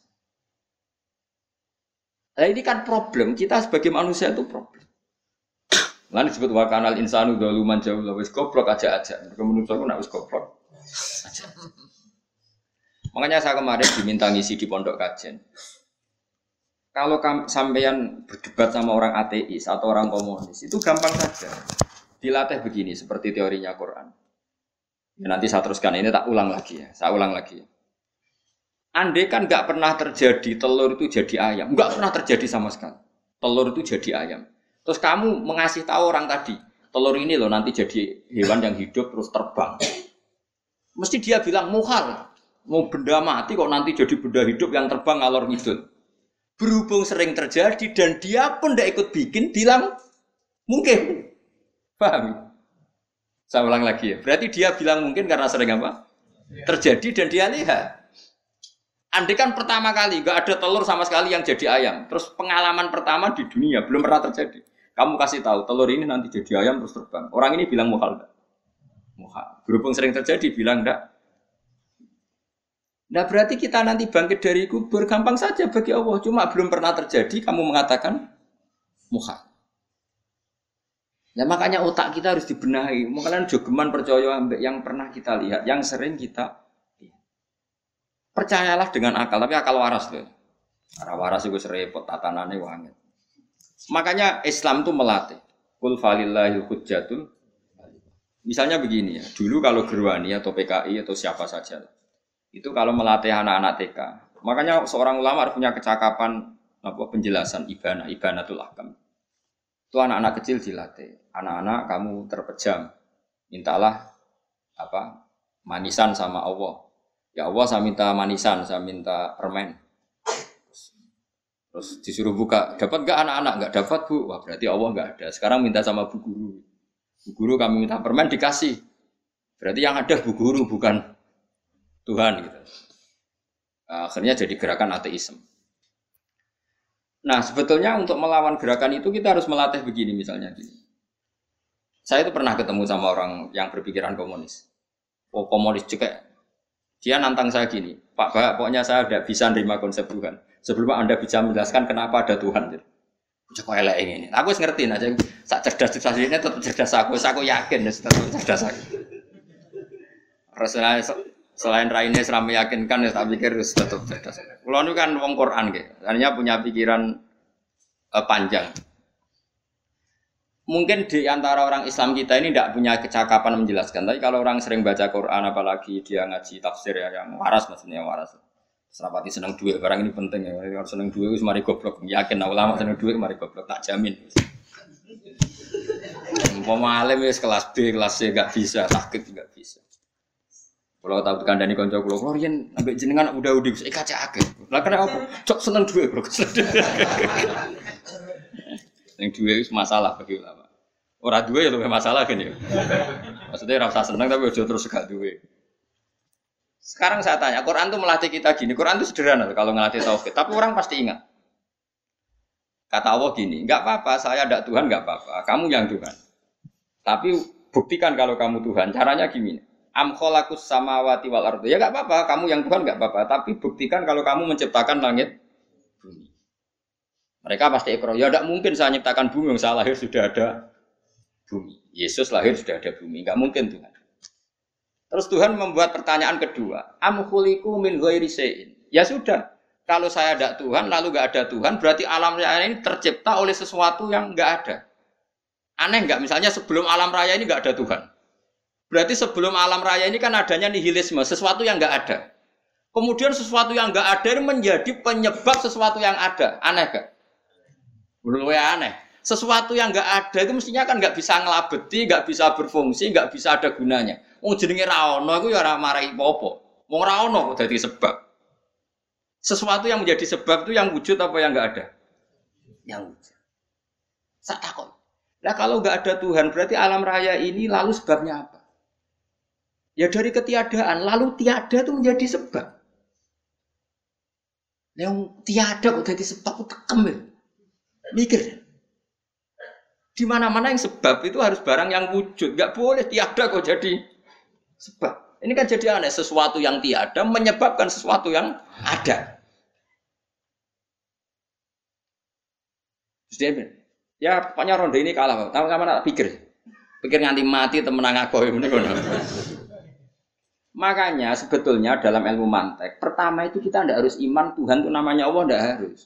Nah ini kan problem kita sebagai manusia itu problem. Lalu disebut wakanal insanu doluman jauh wis goblok aja aja. Mereka menurut aku nak wis goblok aja. Makanya saya kemarin diminta ngisi di pondok kajen. Kalau sampean berdebat sama orang ateis atau orang komunis itu gampang saja. Dilatih begini seperti teorinya Quran. Ya, nanti saya teruskan ini tak ulang lagi ya. Saya ulang lagi. Andai kan nggak pernah terjadi telur itu jadi ayam, nggak pernah terjadi sama sekali. Telur itu jadi ayam. Terus kamu mengasih tahu orang tadi, telur ini loh nanti jadi hewan yang hidup terus terbang. Mesti dia bilang muhal, mau benda mati kok nanti jadi benda hidup yang terbang ngalor ngidul. Berhubung sering terjadi dan dia pun tidak ikut bikin, bilang mungkin. Paham? Saya ulang lagi ya. Berarti dia bilang mungkin karena sering apa? Terjadi dan dia lihat. Andai kan pertama kali nggak ada telur sama sekali yang jadi ayam, terus pengalaman pertama di dunia belum pernah terjadi. Kamu kasih tahu telur ini nanti jadi ayam terus terbang. Orang ini bilang muhal enggak? Muhal. Berhubung sering terjadi bilang enggak. Nah berarti kita nanti bangkit dari kubur gampang saja bagi Allah. Cuma belum pernah terjadi kamu mengatakan muhal. Ya makanya otak kita harus dibenahi. Makanya jogeman percaya yang pernah kita lihat, yang sering kita Percayalah dengan akal, tapi akal waras loh. Arah waras itu serepot tatanannya wangi. Makanya Islam itu melatih. Kul falillahil hujjatul. Misalnya begini ya, dulu kalau Gerwani atau PKI atau siapa saja, itu kalau melatih anak-anak TK, makanya seorang ulama harus punya kecakapan apa penjelasan ibana, ibanatul ahkam. Itu anak-anak kecil dilatih. Anak-anak kamu terpejam, mintalah apa manisan sama Allah Ya Allah saya minta manisan, saya minta permen. Terus disuruh buka, dapat gak anak-anak? Gak dapat bu, wah berarti Allah gak ada. Sekarang minta sama bu guru. Bu guru kami minta permen dikasih. Berarti yang ada bu guru bukan Tuhan gitu. Akhirnya jadi gerakan ateisme. Nah sebetulnya untuk melawan gerakan itu kita harus melatih begini misalnya gini. Saya itu pernah ketemu sama orang yang berpikiran komunis. Oh komunis juga dia nantang saya gini, Pak Pak, pokoknya saya tidak bisa nerima konsep Tuhan. Sebelum Anda bisa menjelaskan kenapa ada Tuhan. Cek kok elek ini. Aku ngerti aja. Sak cerdas cerdas ini tetap cerdas aku. Aku yakin tetap cerdas aku. Selain, selain raine seram meyakinkan ya tak pikir tetap cerdas. Kalau ini kan wong Quran gitu. Hanya punya pikiran uh, panjang mungkin di antara orang Islam kita ini tidak punya kecakapan menjelaskan. Tapi kalau orang sering baca Quran, apalagi dia ngaji tafsir ya yang waras maksudnya yang waras. Serapati senang duit barang ini penting ya. Kalau senang duit itu mari goblok. Yakin nah, ulama senang duit mari goblok tak jamin. Umpama ya kelas B, kelas C gak bisa, sakit gak bisa. Kalau tahu kandani konco kulo, kulo riyen ambek jenengan udah udah bisa kaca akeh. Lah kenapa apa? Cok seneng duit, Bro. Yang dua itu masalah bagi ulama. Orang dua ya lebih masalah kan ya. Maksudnya rasa seneng tapi udah terus gak dua. Sekarang saya tanya, Quran itu melatih kita gini. Quran itu sederhana kalau ngelatih tauhid, tapi orang pasti ingat. Kata Allah gini, nggak apa-apa, saya ada Tuhan nggak apa-apa, kamu yang Tuhan. Tapi buktikan kalau kamu Tuhan. Caranya gini, am kholakus samawati wal ardu. Ya nggak apa-apa, kamu yang Tuhan nggak apa-apa. Tapi buktikan kalau kamu menciptakan langit bumi. Mereka pasti ekor. Ya tidak mungkin saya menciptakan bumi yang saya lahir sudah ada bumi. Yesus lahir sudah ada bumi. Nggak mungkin Tuhan. Terus Tuhan membuat pertanyaan kedua. Am khuliku min ghairi Ya sudah. Kalau saya ada Tuhan, lalu nggak ada Tuhan, berarti alam raya ini tercipta oleh sesuatu yang nggak ada. Aneh nggak? Misalnya sebelum alam raya ini nggak ada Tuhan. Berarti sebelum alam raya ini kan adanya nihilisme, sesuatu yang nggak ada. Kemudian sesuatu yang nggak ada ini menjadi penyebab sesuatu yang ada. Aneh gak? Belum aneh. Sesuatu yang nggak ada itu mestinya kan nggak bisa ngelabeti, nggak bisa berfungsi, nggak bisa ada gunanya. Wong jenenge ra ono iku ya ora marai apa-apa. Wong ra ono kok dadi sebab. Sesuatu yang menjadi sebab itu yang wujud apa yang nggak ada? Yang wujud. Saat takut. Nah kalau nggak ada Tuhan berarti alam raya ini lalu sebabnya apa? Ya dari ketiadaan lalu tiada itu menjadi sebab. Yang tiada kok jadi sebab itu kekem ya. Mikir. Di mana-mana yang sebab itu harus barang yang wujud. Gak boleh tiada kok jadi sebab. Ini kan jadi aneh. Sesuatu yang tiada menyebabkan sesuatu yang ada. Terus ya pokoknya ronde ini kalah. Tahu kamu pikir? Pikir nganti mati temenang aku ini Makanya sebetulnya dalam ilmu mantek, pertama itu kita tidak harus iman Tuhan itu namanya Allah, tidak harus.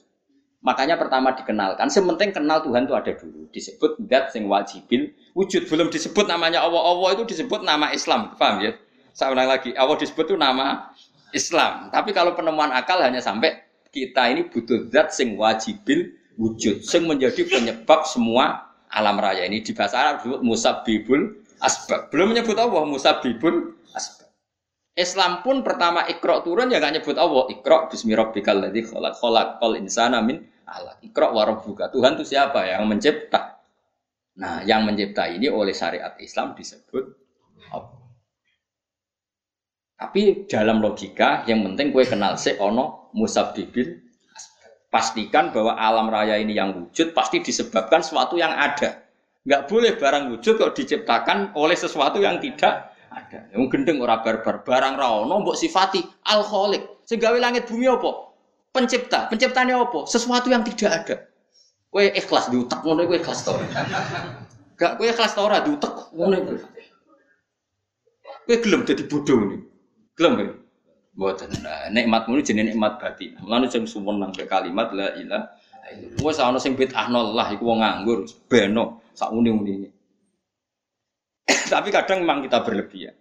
Makanya pertama dikenalkan, sementing kenal Tuhan itu ada dulu. Disebut dat sing wajibil, wujud belum disebut namanya Allah. Allah itu disebut nama Islam, paham ya? Saya ulang lagi, Allah disebut itu nama Islam. Tapi kalau penemuan akal hanya sampai kita ini butuh zat sing wajibil wujud, sing menjadi penyebab semua alam raya ini di bahasa Arab disebut musabibul asbab. Belum menyebut Allah musabibul asbab. Islam pun pertama ikro turun ya gak nyebut Allah. Ikro bismillahirrahmanirrahim ladzi khalaq khalaqal insana min. Ikro warabbuka. Tuhan itu siapa yang mencipta? Nah, yang mencipta ini oleh syariat Islam disebut Allah. Tapi dalam logika yang penting kue kenal se ono musabibin pastikan bahwa alam raya ini yang wujud pasti disebabkan sesuatu yang ada. Nggak boleh barang wujud kok diciptakan oleh sesuatu yang tidak ada. Yang gendeng ora barbar, barang ra ono mbok sifati al khaliq. Sing gawe langit bumi apa? Pencipta. Penciptane apa? Sesuatu yang tidak ada. Kowe ikhlas diutek ngono kowe ikhlas to. Gak kowe ikhlas to ora diutek ngono kowe. Kowe gelem dadi bodoh ini. Gelem kowe. Mboten. Nikmatmu jenenge nikmat batin. Mulane sing suwenang kalimat la ilaha illallah. Wes ana sing bid'ah lah iku wong nganggur, beno sak uni-unine. Tapi kadang memang kita berlebihan.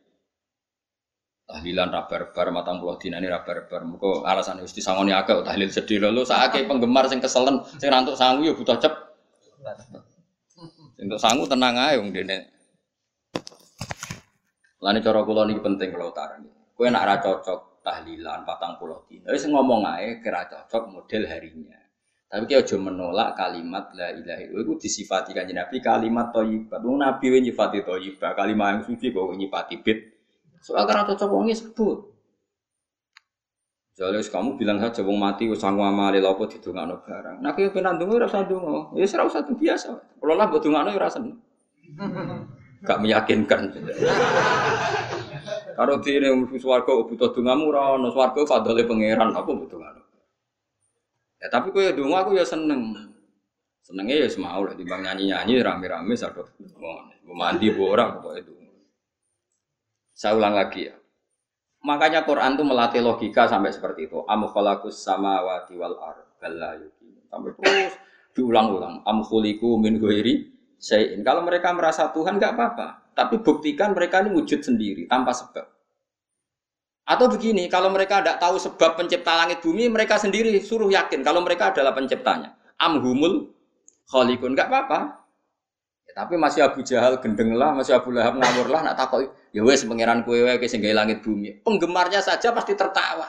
Tahlilan rabar-bar matang puluh dina ini rabar-bar. Muka alasan itu disangoni agak tahlil sedih lalu saake penggemar sing keselen sing rantuk sangu ya butuh cep. Untuk sangu tenang aja wong dene. Lani cara kula niki penting kalau tarani. Kowe nak ra cocok tahlilan patang puluh dina. Wis ngomong ae kira cocok model harinya. Tapi kita aja menolak kalimat la ilaha illallah itu disifati kan Nabi kalimat thayyibah. Wong Nabi we nyifati thayyibah, kalimat yang suci kok nyifati bid. Soal karena cocok wong sebut. Jadi kamu bilang saja wong mati wis sangu amale lha apa didongakno barang. Nah kowe ndonga ora usah ndonga. Ya ora usah biasa. Kalau lah mbok dongakno ya ora seneng. Gak meyakinkan. Kalau dene swarga butuh dongamu ora ono swarga fadhole pangeran apa butuh ngono. Ya tapi kue dungo aku ya seneng. Senengnya ya semau lah dibang nyanyi-nyanyi rame-rame satu. Mau mandi bu orang pokoknya itu. Saya ulang lagi ya. Makanya Quran tuh melatih logika sampai seperti itu. Am khalaqus samawati wal ard Sampai terus diulang-ulang. Am khuliqu min ghairi. Kalau mereka merasa Tuhan nggak apa-apa, tapi buktikan mereka ini wujud sendiri tanpa sebab. Atau begini, kalau mereka tidak tahu sebab pencipta langit bumi, mereka sendiri suruh yakin kalau mereka adalah penciptanya. Amhumul kholikun, nggak apa-apa. Ya, tapi masih Abu Jahal gendeng lah, masih Abu Lahab ngawur lah, nak takut. Ya wes pangeran kue sehingga langit bumi. Penggemarnya saja pasti tertawa.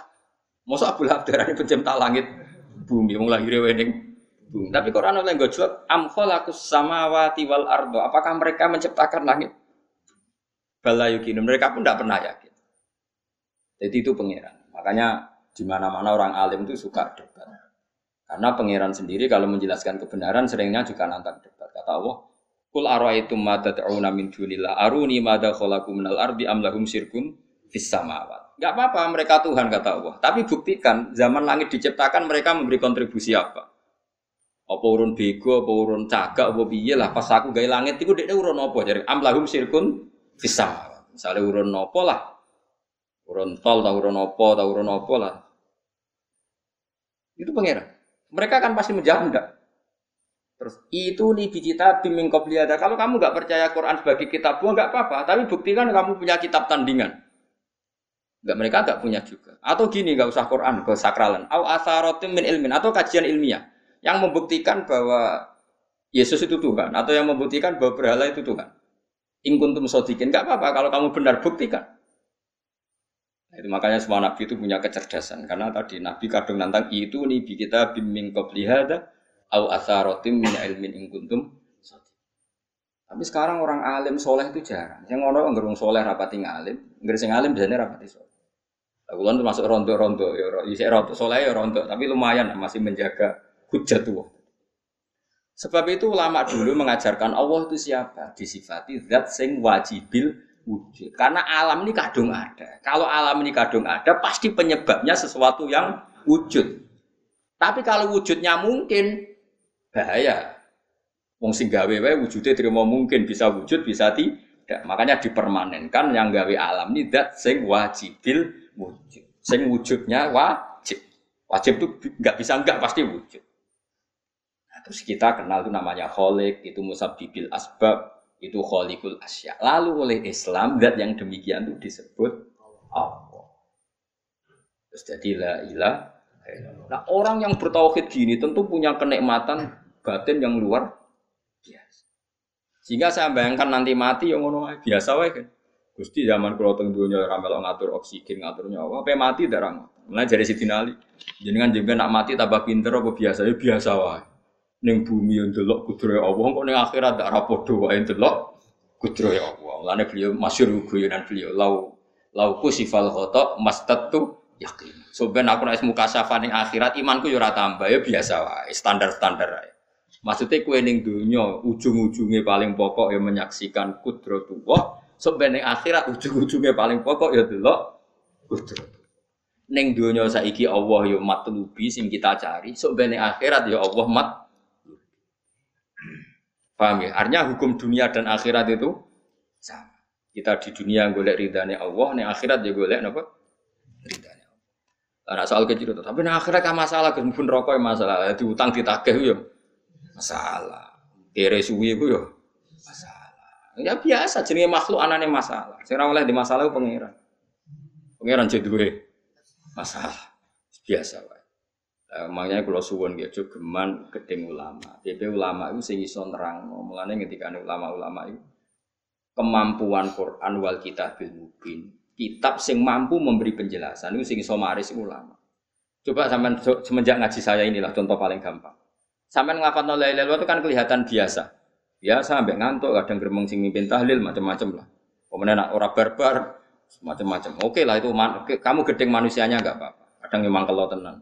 Masa Abu Lahab darah pencipta langit bumi, mau lahir wening bumi. Tapi Quran oleh gue jawab, am kholakus samawati wal ardo. Apakah mereka menciptakan langit? Balayukin. Mereka pun tidak pernah yakin. Jadi itu pangeran. Makanya di mana-mana orang alim itu suka debat. Karena pangeran sendiri kalau menjelaskan kebenaran seringnya juga nantang debat. Kata Allah, Kul ara'aitum ma tad'una min dunillah aruni madza khalaqu minal ardi am lahum syirkun fis. Enggak apa-apa mereka Tuhan kata Allah. Tapi buktikan zaman langit diciptakan mereka memberi kontribusi apa? Apa urun bego, apa urun cagak, apa piye lah pas aku gawe langit iku dekne urun apa jadi am lahum syirkun fis samawat. Misalnya urun apa lah Urun tol, tau urun opo, tau urun opo lah. Itu pangeran. Mereka kan pasti menjawab enggak. Terus itu nih kita biming ada. Kalau kamu nggak percaya Quran sebagai kitab buah nggak apa-apa, tapi buktikan kamu punya kitab tandingan. Enggak mereka nggak punya juga. Atau gini nggak usah Quran ke sakralan. Au asarotim min ilmin atau kajian ilmiah yang membuktikan bahwa Yesus itu Tuhan atau yang membuktikan bahwa berhala itu Tuhan. Ingkuntum sodikin nggak apa-apa kalau kamu benar buktikan. Itu makanya semua nabi itu punya kecerdasan karena tadi nabi kadung nantang itu nih kita bimbing koplihada au asarotim min ilmin ingkuntum tapi sekarang orang alim soleh itu jarang. Yang ngono ngerung soleh rapati ngalim, ngerung sing alim biasanya rapati soleh. Aku kan masuk rondo-rondo, ya, ya rondo soleh ya rondo, tapi lumayan masih menjaga hujat tuh. Sebab itu ulama dulu mengajarkan Allah itu siapa? Disifati zat sing wajibil wujud. Karena alam ini kadung ada. Kalau alam ini kadung ada, pasti penyebabnya sesuatu yang wujud. Tapi kalau wujudnya mungkin, bahaya. Wong sing gawe wae wujude terima mungkin bisa wujud bisa tidak. Makanya dipermanenkan yang gawe alam ini zat sing wajibil wujud. Sing wujudnya wajib. Wajib itu nggak bisa nggak pasti wujud. Nah, terus kita kenal itu namanya kholik, itu musabibil asbab, itu kholikul asya. Lalu oleh Islam zat yang demikian itu disebut Allah. Terus jadi la ilah. Nah orang yang bertauhid gini tentu punya kenikmatan batin yang luar biasa. Sehingga saya bayangkan nanti mati yang ngono biasa wae kan. Gusti zaman kalau teng dunia ramel ngatur oksigen ngatur nyawa, apa mati darang. Mulai dari Siti Nali. Jenengan jenengan nak mati tambah pinter apa biasa ya biasa wae ning bumi yang delok kudrohe Allah kok ning akhirat tak ra padha wae delok kudrohe Allah. Mulane beliau masyhur guyonan beliau lau lau kusifal khata mastatu yakin. So ben aku muka safa ning akhirat imanku yo tambah ya biasa wae, standar-standar wae. Maksudnya kue ning dunia ujung-ujungnya paling pokok ya menyaksikan kudratullah. So ben ning akhirat ujung-ujungnya paling pokok ya delok kudrat. Ning dunia saiki Allah yo matlubi sing kita cari. So ning akhirat ya Allah mat Paham ya? Artinya hukum dunia dan akhirat itu sama. Kita di dunia golek ridhanya Allah, nih akhirat ya golek apa? Ridhanya Allah. Karena soal kecil itu, tapi nih akhirat kan masalah, pun rokok masalah, diutang ditagih ya masalah. Kere suwi itu ya masalah. Ya biasa, jenis makhluk anane masalah. Saya oleh di masalah itu pangeran. Pangeran jadi masalah. Biasa, Uh, makanya kalau suwon gitu geman gedeng ulama. PP ulama itu sing iso nerang. Mulane ketika ulama-ulama itu kemampuan Quran wal bil mubin. Kitab sing mampu memberi penjelasan itu sing iso maris ulama. Coba sampean semenjak ngaji saya inilah contoh paling gampang. Sampean nglafal la ilaha itu kan kelihatan biasa. Biasa sampai ngantuk, kadang geremeng sing mimpin tahlil macam-macam lah. Kemudian nak ora barbar macam-macam. Oke lah itu kamu gedeng manusianya enggak apa-apa. Kadang memang kalau tenang.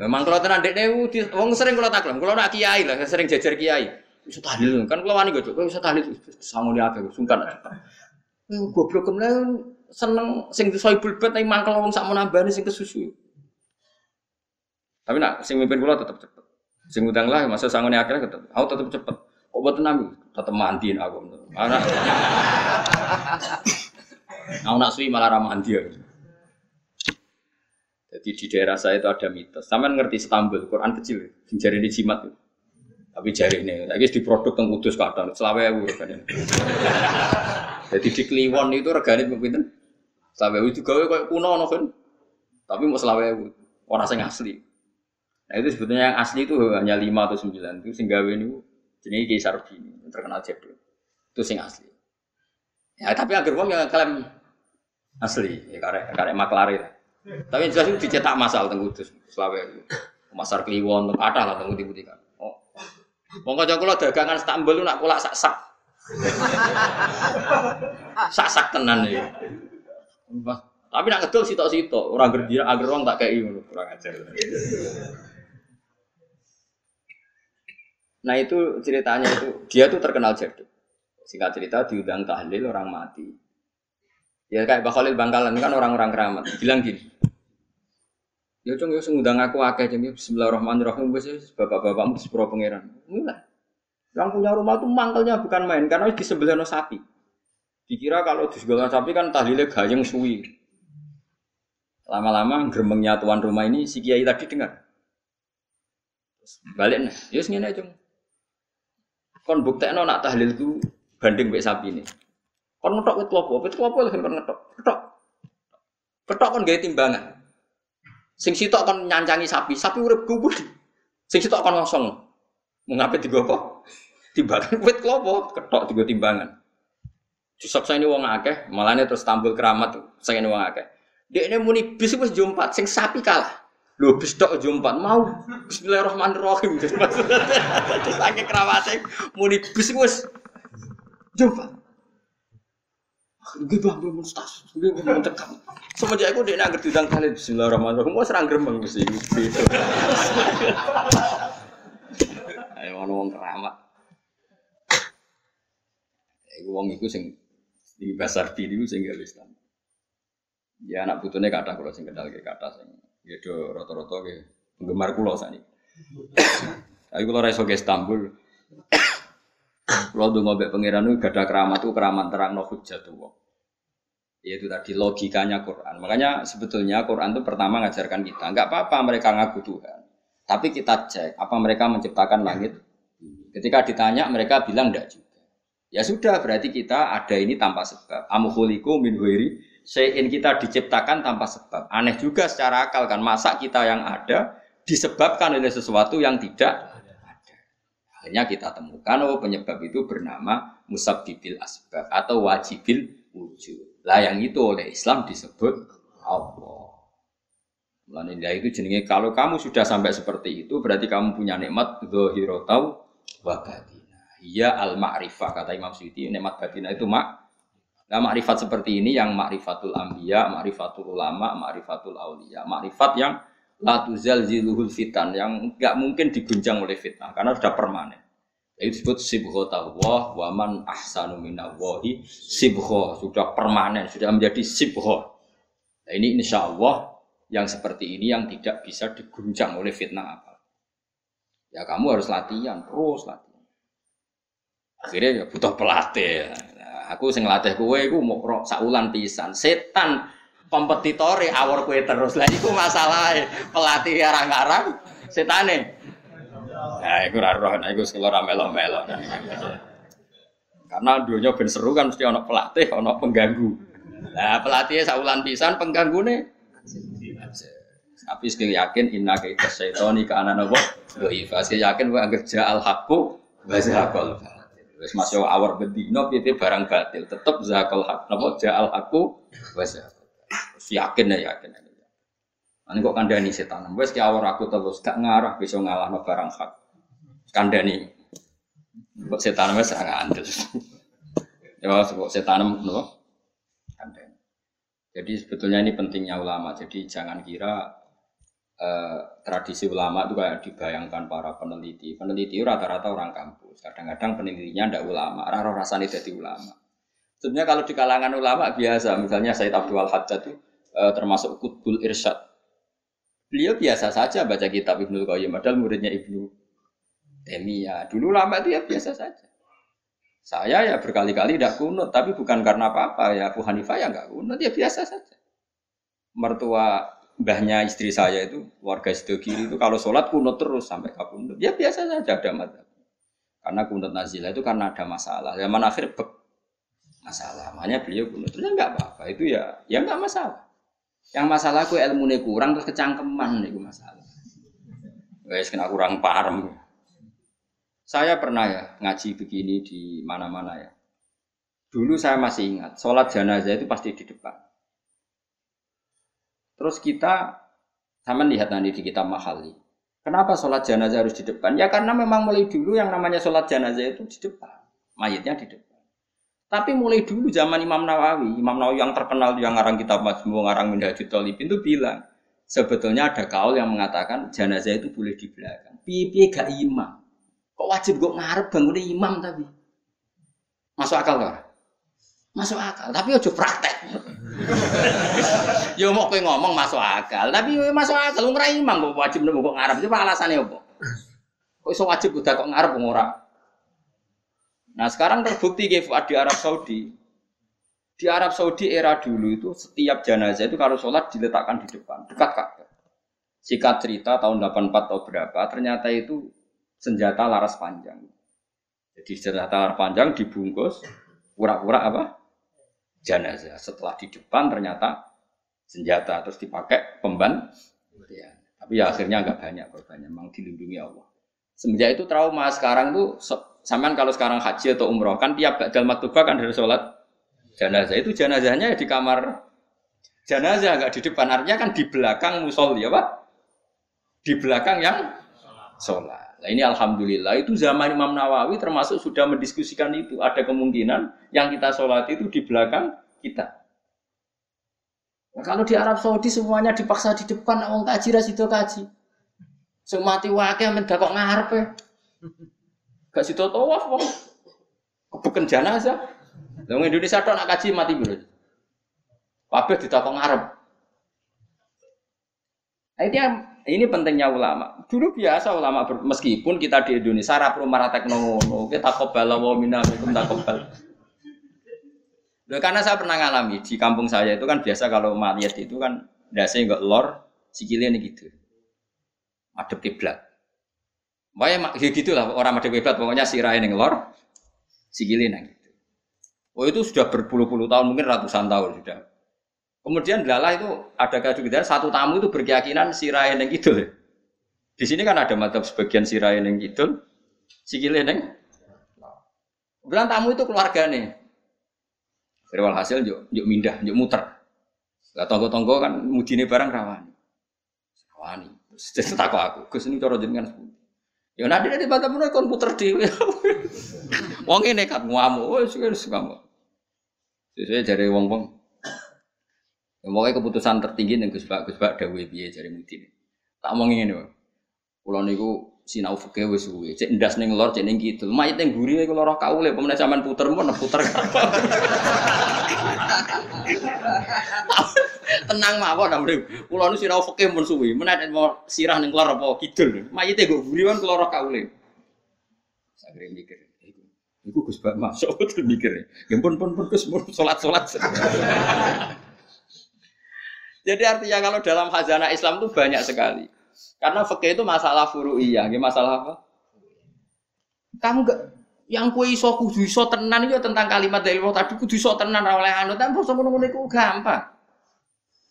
Memang kalau tenan dek dewu, wong sering kalau taklam, kalau nak kiai lah, sering jajar kiai. Bisa tahlil, kan kalau wani gitu, bisa tahlil, sangun dia agak sungkan. Goblok kemudian seneng sing soibul bet nih mangkel wong sak menambah sing kesusu. Tapi nak sing mimpin kula tetap cepet. Sing utang lah masa sangun akhirnya tetep. Aku tetep cepet. Kok buat tenang, tetep mandiin aku. Anak. Aku nak suwi malah ramah dia. Jadi di daerah saya itu ada mitos. Sama ngerti Istanbul, Quran kecil, jari ini jimat. Tapi jari ini, lagi di produk yang kudus kadang, selawe ewu regane. Jadi di Kliwon itu regane pinten? Selawe ewu juga kayak kuno no kan. Tapi mau selawe ewu, orang yang asli. Nah itu sebetulnya yang asli itu hanya lima atau sembilan itu sehingga ini jenis Kaisar Bini terkenal jadul. Itu sing asli. Ya tapi agar uang yang klaim asli, ya karek karek maklari. Tapi jelas itu dicetak masal teng Kudus, Selawe. Pasar Kliwon, ada lah teng Budi kan. Oh. Wong kanca kula dagangan Istanbul nak kula sak-sak. Sak-sak tenan ya. Tapi nak ngedol sitok-sitok, orang gerdira agar orang tak kayak ngono, kurang ajar. Nah itu ceritanya itu dia tuh terkenal jadul. Singkat cerita diundang tahlil orang mati. Ya kayak Pak Khalil Bangkalan kan orang-orang keramat. Bilang gini. Ya cung ya ngundang aku akeh jeng ya, Bismillahirrahmanirrahim wis bapak-bapakmu sepuro pangeran. Mulai. Yang punya rumah tuh mangkelnya bukan main karena di sebelahnya sapi. Dikira kalau di sebelah sapi kan tahlilnya gayeng suwi. Lama-lama gremengnya tuan rumah ini si kiai tadi dengar. Balik nih, yus ngene aja. Kon buktekno nak ku banding mbek sapi ini. Kon ngetok wit klopo, wit klopo lho kon ngetok. Ketok. Ketok kon gawe timbangan. Sing sitok kon nyancangi sapi, sapi urip gubur. Sing sitok kon ngosong. Mengapa tiga apa? Timbangan wit klopo, ketok tiga timbangan. Jusok saya ini wong akeh, malahnya terus tampil keramat saya ini wong akeh. Dia ini muni bis wis jumpat, sing sapi kalah. Lho bis tok jumpat mau Bismillahirrahmanirrahim. Terus akeh kerawate muni bis wis jumpat. Gue bang belum mustas, gue belum tekan. Semenjak aku dia nggak diundang kali Bismillahirrahmanirrahim. Mau serang gremeng mesti. Ayo mau wong keramat. Iku wong iku sing di pasar diri sing gak Islam. Ya anak putune kata kalau sing kenal ke kata sing ya do rata-rata ke penggemar kula sani. Tapi kalau reso ke Istanbul, kalau tuh ngobek pangeran itu gada keramat itu keramat terang no tuh. Yaitu tadi logikanya Quran. Makanya sebetulnya Quran itu pertama ngajarkan kita, nggak apa-apa mereka ngaku Tuhan. Tapi kita cek apa mereka menciptakan langit. Ketika ditanya mereka bilang enggak juga. Ya sudah, berarti kita ada ini tanpa sebab. Amuhuliku min huiri, sein kita diciptakan tanpa sebab. Aneh juga secara akal kan, masa kita yang ada disebabkan oleh sesuatu yang tidak ada. Hanya kita temukan, oh penyebab itu bernama musabbibil asbab atau wajibil wujud. Lah yang itu oleh Islam disebut Allah. Mulanya itu jenenge kalau kamu sudah sampai seperti itu berarti kamu punya nikmat dzahirotau wa Iya al ma'rifah kata Imam Suyuti nikmat batin itu mak. Nah, makrifat seperti ini yang makrifatul ambiya, makrifatul ulama, makrifatul aulia, makrifat yang la tuzal ziluhul fitan yang nggak mungkin diguncang oleh fitnah karena sudah permanen. Itu disebut sibho tawah wa man ahsanu minallahi sibho sudah permanen, sudah menjadi sibho. Nah, ini insya Allah yang seperti ini yang tidak bisa diguncang oleh fitnah apa. Ya kamu harus latihan, terus latihan akhirnya ya butuh pelatih nah, aku sing latih kue aku mau saulan pisan setan kompetitore awor kue terus. Lah itu masalah pelatih arang-arang setane. Nah itu roh nah itu sekolah melo-melo. Karena dunia ben seru kan mesti ono pelatih ono pengganggu. Nah pelatihnya saulan pisan pengganggu nih tapi sekali yakin inna kita syaitoni ke anak nopo doifa. Sekali yakin gue anggap ja'al hakku bazakol Wes masih awar bedino piye barang batil. Tetep zakal hak napa? Ja'al aku wes yakin ya yakin. Ani kok kandani setan. Wes ki awar aku terus gak ngarah bisa ngalahno barang hak. Kandani. Kok setan wes ngandel. Ya kok setan napa? Kandani. Jadi sebetulnya ini pentingnya ulama. Jadi jangan kira eh, tradisi ulama itu kayak dibayangkan para peneliti. Peneliti rata-rata orang kampus. Kadang-kadang penelitinya ndak ulama, raro rasanya jadi ulama. Sebenarnya kalau di kalangan ulama biasa, misalnya Said Abdul Hajjat itu eh, termasuk Kutbul Irsyad. Beliau biasa saja baca kitab Ibnu Qayyim, padahal muridnya Ibnu Taimiyah. Dulu ulama itu ya biasa saja. Saya ya berkali-kali tidak kunut, tapi bukan karena apa-apa ya Abu Hanifah ya nggak kunut, ya biasa saja. Mertua mbahnya istri saya itu warga sido kiri itu kalau sholat kunut terus sampai kabundut ya biasa saja ada mata karena kunut nazilah itu karena ada masalah zaman akhir bek masalah makanya beliau kunut terus ya nggak apa-apa itu ya ya nggak masalah yang masalah aku ilmu kurang terus kecangkeman itu masalah guys kena kurang paham saya pernah ya ngaji begini di mana-mana ya dulu saya masih ingat sholat jenazah itu pasti di depan Terus kita sama lihat nanti di kitab Mahali. Kenapa sholat jenazah harus di depan? Ya karena memang mulai dulu yang namanya sholat jenazah itu di depan. Mayatnya di depan. Tapi mulai dulu zaman Imam Nawawi, Imam Nawawi yang terkenal yang ngarang kitab Majmu, ngarang Minhajul Talibin itu bilang, sebetulnya ada kaul yang mengatakan jenazah itu boleh di belakang. Piye gak imam. Kok wajib gue ngarep bangun imam tapi? Masuk akal gak? Masuk akal, tapi ojo praktek. ya mau kowe ngomong masuk akal, tapi masuk akal ora imam kok wajib nemu kok ngarep. Coba alasannya apa? Kok iso wajib udah kok ngarep ora? Nah, sekarang terbukti ke Fuad di Arab Saudi. Di Arab Saudi era dulu itu setiap jenazah itu kalau sholat diletakkan di depan, dekat Ka'bah. Sikat cerita tahun 84 atau berapa, ternyata itu senjata laras panjang. Jadi senjata laras panjang dibungkus pura-pura apa? Jenazah. Setelah di depan ternyata senjata terus dipakai pemban. Ya. Tapi ya akhirnya agak banyak korbannya, memang dilindungi Allah. Semenjak itu trauma sekarang tuh Saman kalau sekarang haji atau umroh kan tiap dalam maktubah kan dari sholat jenazah. Itu jenazahnya di kamar jenazah nggak di depan. Artinya kan di belakang musolli ya pak di belakang yang sholat. Nah ini alhamdulillah itu zaman Imam Nawawi termasuk sudah mendiskusikan itu. Ada kemungkinan yang kita sholat itu di belakang kita. Nah, kalau di Arab Saudi semuanya dipaksa di depan orang kaji rasido kaji. Semati wakil mendak kok ngarepe gak situ tawaf wong kebuken jenazah Wong Indonesia tok nak kaji mati bro. Kabeh ditakon ngarep. Nah, ini, pentingnya ulama. Dulu biasa ulama meskipun kita di Indonesia ra perlu marah teknologi, kita kobal wa minna takobal. Karena saya pernah ngalami di kampung saya itu kan biasa kalau mayat itu kan dasarnya enggak lor, sikilnya ini gitu. Madep kiblat. Makanya ya gitu lah orang madep kiblat pokoknya sirahin yang lor, sikilnya gitu. Oh itu sudah berpuluh-puluh tahun, mungkin ratusan tahun sudah. Kemudian lala itu ada kejutan satu tamu itu berkeyakinan sirai yang gitu. Di sini kan ada mata sebagian sirai yang gitu, sikile neng. Bilang tamu itu keluarga nih. Dari hasil yuk, yuk mindah, yuk muter. Gak tonggo-tonggo kan mudine barang rawani. Rawani. Terus aku, Gus ini cara jenengan Ya nanti nanti bantah pun kon puter di. Wong ini kan ngamu, wes wes ngamu. Sesuai dari wong wong. Ya pokoknya keputusan tertinggi nih Gus Pak Gus Pak Dawe biye dari Mudin. Tak mau ini nih. Pulau niku sinau fikih wes suwe. Cek ndas ning lor, cek ning kidul. Mayit ning guri iku lara kaule, pemenang sampean puter pun puter. Tenang mawon amre. Kula nu sirah fikih mun suwi, menawa mau sirah ning lor apa kidul. Mayite go buri kan keloro kaule. Sagere mikir. Iku Gus Bak masuk terus mikir. Ya pun pun pun Gus salat-salat. Jadi artinya kalau dalam khazanah Islam itu banyak sekali. Karena fikih itu masalah furu'iyah, masalah apa? Kamu gak yang kue iso kudu iso tenan itu tentang kalimat dari Allah tadi kudu iso tenan oleh anu tapi bos ngono-ngono iku gampang.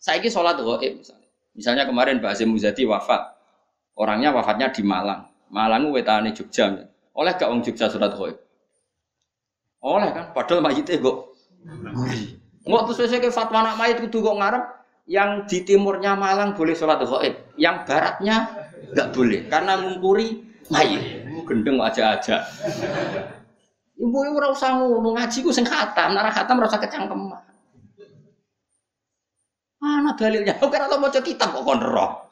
Saiki sholat gaib misalnya. Misalnya kemarin Mbak Azim Muzadi wafat. Orangnya wafatnya di Malang. Malang wetane Jogja. Oleh gak Jogja sholat gaib? Oleh kan, padahal mayitnya kok Nggak terus saya ke fatwa anak mayit kudu kok ngarep yang di timurnya Malang boleh sholat gaib, yang baratnya nggak boleh karena mengkuri mayit. Gendeng aja-aja. Ibu ibu ora usah ngono ngaji ku sing khatam, khatam ora usah kecangkeman. Mana dalilnya? Oke, atau mau kitab kok kon roh.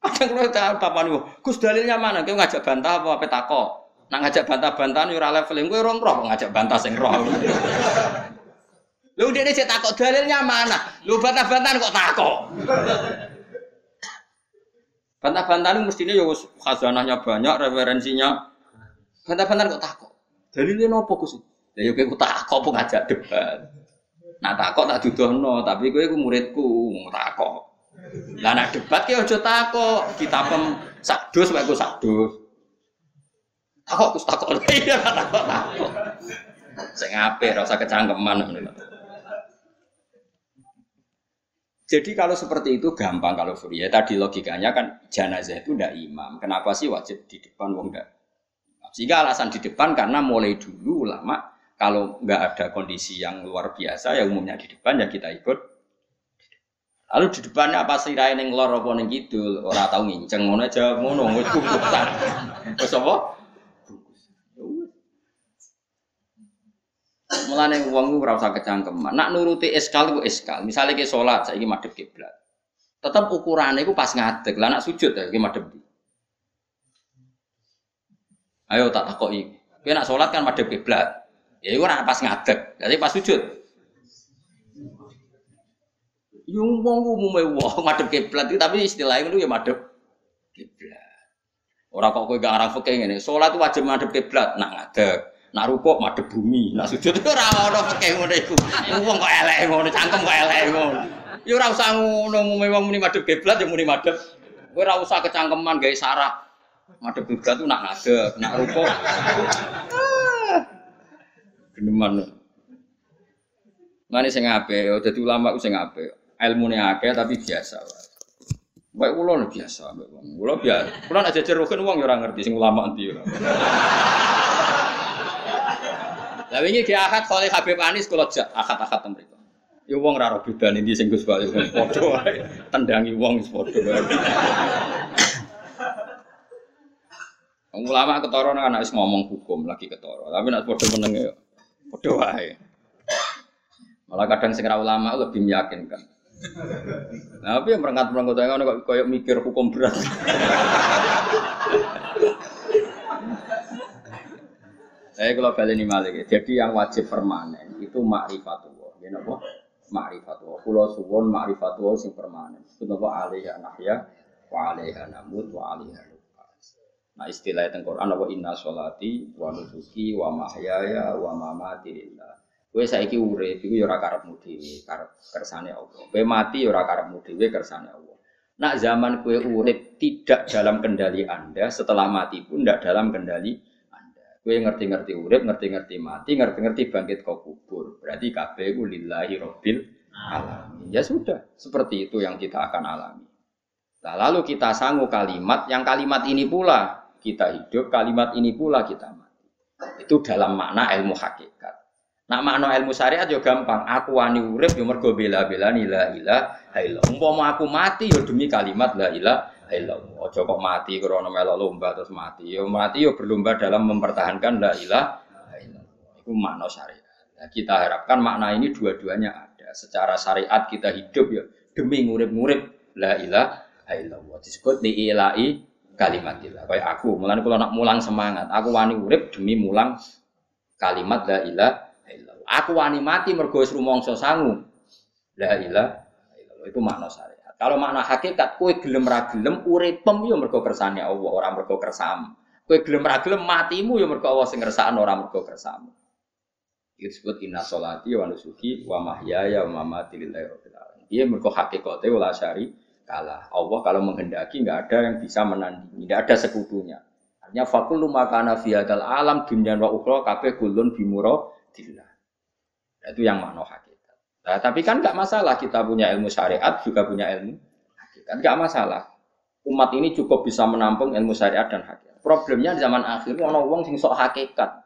Ada kalau tahu papa nih, Gus dalilnya mana? Kau ngajak bantah apa apa tako? Nak ngajak bantah-bantahan ora leveling gue roh ngajak bantah sing roh. Lu dia cek takok dalilnya mana? Lu bantah-bantahan kok takok? Bantah-bantahan mestinya ya khazanahnya banyak, referensinya. Bantah-bantahan kok takok? Dalilnya nopo Gus? Ya yo kowe takok apa ngajak debat. Nak takok tak dudono, tapi kowe iku muridku, takok. Lah nak debat ki aja takok, kita pem sadus wae ku sadus. Takok kus takok. Iya takok takok. Sing apik ora kecangkeman Jadi kalau seperti itu gampang kalau ya tadi logikanya kan jenazah itu ndak imam. Kenapa sih wajib di depan wong ndak? Sehingga alasan di depan karena mulai dulu ulama kalau nggak ada kondisi yang luar biasa ya umumnya di depan ya kita ikut. Lalu di depannya apa sih rain yang lor apa neng gitu orang tahu nginceng mana aja ngono nggak kubutan. Terus apa? Mulane wong ora usah kecangkeman. Nak nuruti eskal iku eskal. Misalnya ke sholat saiki madhep kiblat. Tetap ukurannya iku pas ngadeg. Lah nak sujud ya iki madhep Ayo tak takoki. Kowe nak sholat kan madhep kiblat. Ya itu pas ngadeg, jadi pas sujud. Yung wong umume wong madhep kiblat tapi istilahnya itu ya madhep kiblat. Orang kok kowe gak arah fikih ngene, salat wajib madhep kiblat nak ngadeg. Nak rukuk madhep bumi, nak sujud ora ono fikih ngono iku. Wong kok elek ngono, cangkem kok elek ngono. Ya ora usah ngono umume wong muni madhep kiblat ya muni madhep. Kowe ora usah kecangkeman gawe sarah. Madhep kiblat tuh nak ngadeg, nak rukuk. Geneman. Mane sing apik, dadi ulama ku sing apik. Ilmune akeh tapi biasa wae. Baik lho biasa, wong. Kula biasa. Kula nek jejer rukun wong ya ora ngerti sing ulama ora. Lah wingi ki akad kali Habib Anis kula jak akad-akad mriku. Ya wong ora ora bedane ndi sing Gus Bayu padha wae. Tendangi wong wis padha wae. Wong ulama ketara nang anak wis ngomong hukum lagi ketara. Tapi nek padha meneng ya padha wae. Malah kadang sing ra ulama lebih meyakinkan. Nah, tapi yang merangkat merangkat saya kan kayak mikir hukum berat. Saya kalau balik ini malik, jadi yang wajib permanen itu makrifatullah. Ya napa? Makrifatullah. Kulo suwon makrifatullah sing permanen. Itu napa alaiha nahya wa alaiha namut wa alaiha Nah istilah itu Quran apa inna sholati wa nusuki wa mahyaya wa mamati lillah Kowe saiki urip iku ya ora karepmu dhewe, karep kersane Allah. Kowe mati ya ora karepmu dhewe, kersane Allah. Nak zaman kowe urip tidak dalam kendali Anda, setelah mati pun tidak dalam kendali. Kowe ngerti-ngerti urip, ngerti-ngerti mati, ngerti-ngerti bangkit ke kubur. Berarti kabeh lillahi rabbil alamin. Ya sudah, seperti itu yang kita akan alami. Nah, lalu kita sanggup kalimat yang kalimat ini pula kita hidup, kalimat ini pula kita mati. Itu dalam makna ilmu hakikat. Nak makna ilmu syariat yo gampang. Aku wani urip yo mergo bela-bela la ilaha illallah. Umpama aku mati yo demi kalimat la ilaha illallah. Aja kok mati krana melok lomba terus mati. Yo mati yo berlomba dalam mempertahankan la ilaha illallah. Itu makna syariat. Nah, kita harapkan makna ini dua-duanya ada. Secara syariat kita hidup yo demi ngurip-ngurip la ilaha illallah. Disebut di ilahi kalimatillah. Kayak aku, mulane kalau nak mulang semangat, aku wani urip demi mulang kalimat la ilaha Aku wani mati mergo wis rumangsa sangu. La ilaha Itu makna syariat. Kalau makna hakikat kowe gelem ra gelem uripem yo mergo kersane Allah, ora mergo kersamu. Kowe gelem ra matimu yo mergo Allah sing ngersakno ora mergo kersamu. Disebut inna sholati wa nusuki wa mahyaya wa mamati lillahi rabbil alamin. Iya mergo hakikate wala syari kalah. Allah kalau menghendaki nggak ada yang bisa menandingi, tidak ada sekutunya. Artinya fakul makana fi alam dunya wa ukhra kabeh kulun bimuro dillah. Itu yang makna hakikat. Nah, tapi kan nggak masalah kita punya ilmu syariat juga punya ilmu hakikat. Nggak masalah. Umat ini cukup bisa menampung ilmu syariat dan hakikat. Problemnya di zaman akhir ini orang wong sing sok hakikat.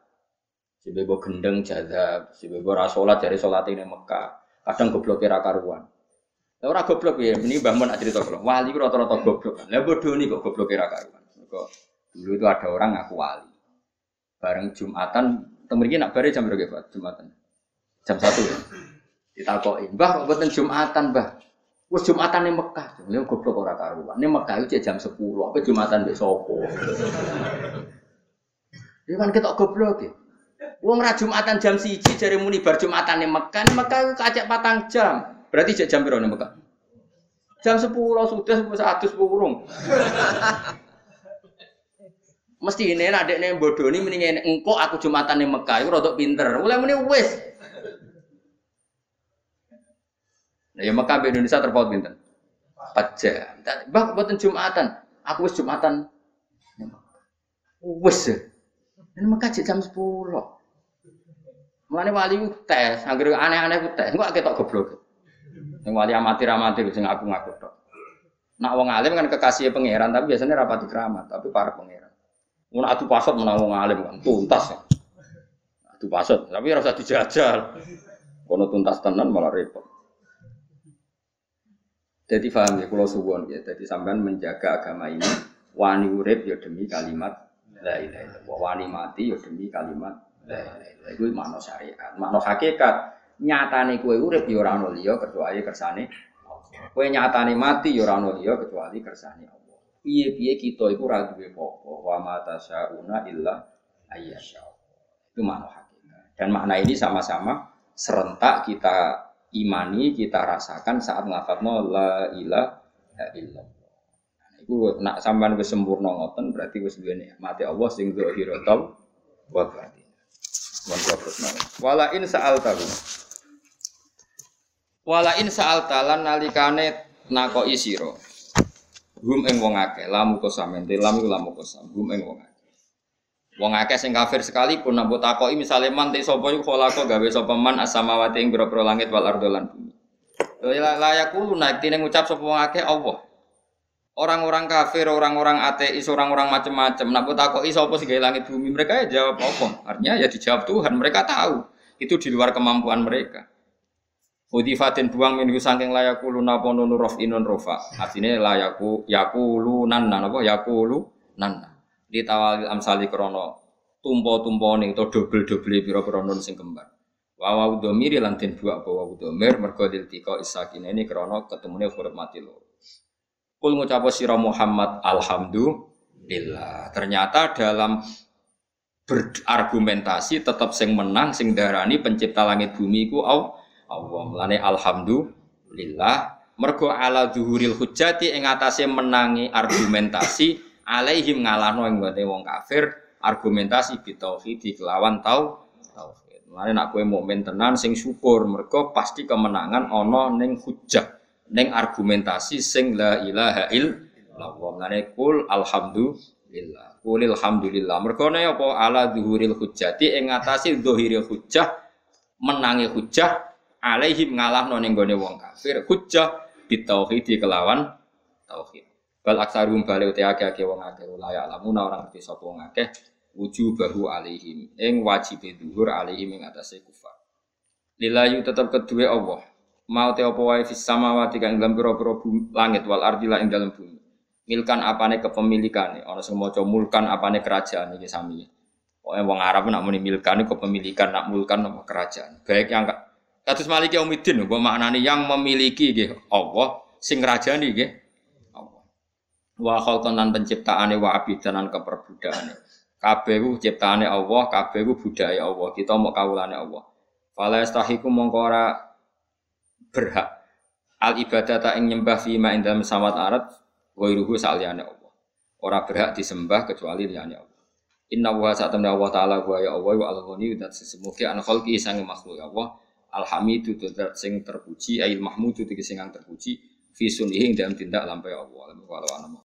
Si bebo gendeng jadab, si bebo rasolat dari solat ini Mekah. Kadang goblok kira karuan. Lah ora goblok ya, ini Mbah Mun cerita kula. Wali rata-rata goblok. Lah bodoh nih kok goblok kira karuan. Dulu itu ada orang ngaku wali. Bareng Jumatan, temen nak bare jam berapa Jumatan? jam satu ya. Ditakoki, "Mbah, kok boten Jumatan, Mbah?" Wes Jumatan ning Mekah. Lha goblok ora karuan. Ning Mekah itu jam 10, apa Jumatan mbek sapa? Ini kan ketok goblok ya. Wong ra Jumatan jam 1 jare muni bar Jumatan ning Mekah. Ning Mekah kacek patang jam. Berarti jek jam piro ning Mekah? Jam 10 sudah wis adus burung. Mesti ini ada yang bodoh ini mendingan engkau aku jumatan di Mekah itu rodok pinter. Mulai mending wes Nah, ya Mekah di Indonesia terpaut pinten? 4 jam. Bah, buatan Jumatan. Aku wis Jumatan. Wis. Ini Mekah jam 10. Mulane wali ku tes, anggere aneh-aneh ku tes. Engko ketok goblok. Sing wali amatir-amatir sing aku ngaku tok. Nak wong alim kan kekasih pangeran, tapi biasanya rapati keramat, tapi para pangeran. Mun atu pasot menang wong alim kan tuntas. Atu pasot, tapi ora usah dijajal. Kono tuntas tenan malah repot. Jadi paham ya, kalau suwon ya. Jadi sampean menjaga agama ini, wani urip ya demi kalimat la ilaha illallah. Wani mati ya demi kalimat la ilaha illallah. Itu makna syariat, makna hakikat. Nyatane kue urip ya ora ono liya kecuali kersane Kue nyatane mati ya ora ono liya kecuali kersane Allah. Piye-piye kita iku ora duwe apa-apa. Wa ma tasyauna illa ayyasya. Itu makna hakikat. Dan makna ini sama-sama serentak kita imani kita rasakan saat nglafadzno la ilaha illallah. Nah, iku nak sampean wis sempurna ngoten berarti wis duwe nikmate Allah sing zahiratul wa batin. Wan kula terus Wala in sa'al tahu. Wala in sa'al talan nalikane nakoki sira. Hum ing wong akeh, lamu kosam, ente lamu lamu kosam, hum ing wong akeh. Wong akeh sing kafir sekalipun nambut takoki misale man te sapa iku kholako gawe sapa man asamawati ing boro langit wal ardo lan bumi. Layak kulo naik tine ngucap sapa wong akeh Allah. Orang-orang kafir, orang-orang ateis, orang-orang macam-macam. Nak aku iso apa sih langit bumi mereka ya jawab apa? Artinya ya dijawab Tuhan. Mereka tahu itu di luar kemampuan mereka. Udifatin buang minggu saking layakulu napa nunu rof inun rofa. Artinya layaku yakulu nanna napa yakulu nanna. Di tawal amsali krono tumpo-tumpo nih atau double-double piro-piro nun sing kembar. Wawawu domiri lantin buak bawa domir mergo diltiko isakin ini krono ketemunya huruf mati lo. Kul ngucap sira Muhammad alhamdulillah. Ternyata dalam berargumentasi tetap sing menang sing darani pencipta langit bumi ku Allah. Mulane alhamdulillah mergo ala zuhuril hujjati ing atase menangi argumentasi alaihim ngalahno ing wong kafir argumentasi bitauhid kelawan tau tauhid. Mulane nak kowe mukmin tenan sing syukur mergo pasti kemenangan ana ning hujjah neng argumentasi sing la ilaha illallah. Ngene kul alhamdulillah. Kulil alhamdulillah. Mergone apa ala zuhuril hujjati ing ngatasi zuhiril hujjah menangi hujjah alaihim ngalahno ning gone wong kafir hujjah bitauhid kelawan tauhid. Bal aksarum bali uti akeh wong akeh layak lamuna orang ngerti sapa wong akeh wujubahu alaihim ing wajib zuhur alaihim ing atase kufar. Lilayu tetap kedua Allah mau te apa wae fis samawati kang dalam pira-pira langit wal ardi ing dalam bumi. Milkan apane kepemilikane, ana sing maca mulkan apane kerajaan iki sami. Pokoke wong Arab nak muni milkan kepemilikan, nak mulkan apa kerajaan. Baik yang kados Maliki Umidin mbok maknane yang memiliki nggih Allah, sing ngrajani nggih. Wa khalqan penciptaane wa abidanan keperbudakane. Kabeh ku ciptaane Allah, kabeh ku budaya Allah. Kita mau kawulane Allah. Fala yastahiku mongko ora berhak al ibadah tak ing nyembah fi ma indam samawat arat wa iruhu saliyane Allah. Ora berhak disembah kecuali liyane Allah. Inna wa sa'atamna Allah ta'ala wa ya Allah wa al-ghani dat sesemuke an khalqi sang makhluk Allah. Alhamidu dat sing terpuji, ail mahmudu sing terpuji fi sunihi dalam tindak lampai Allah. Walau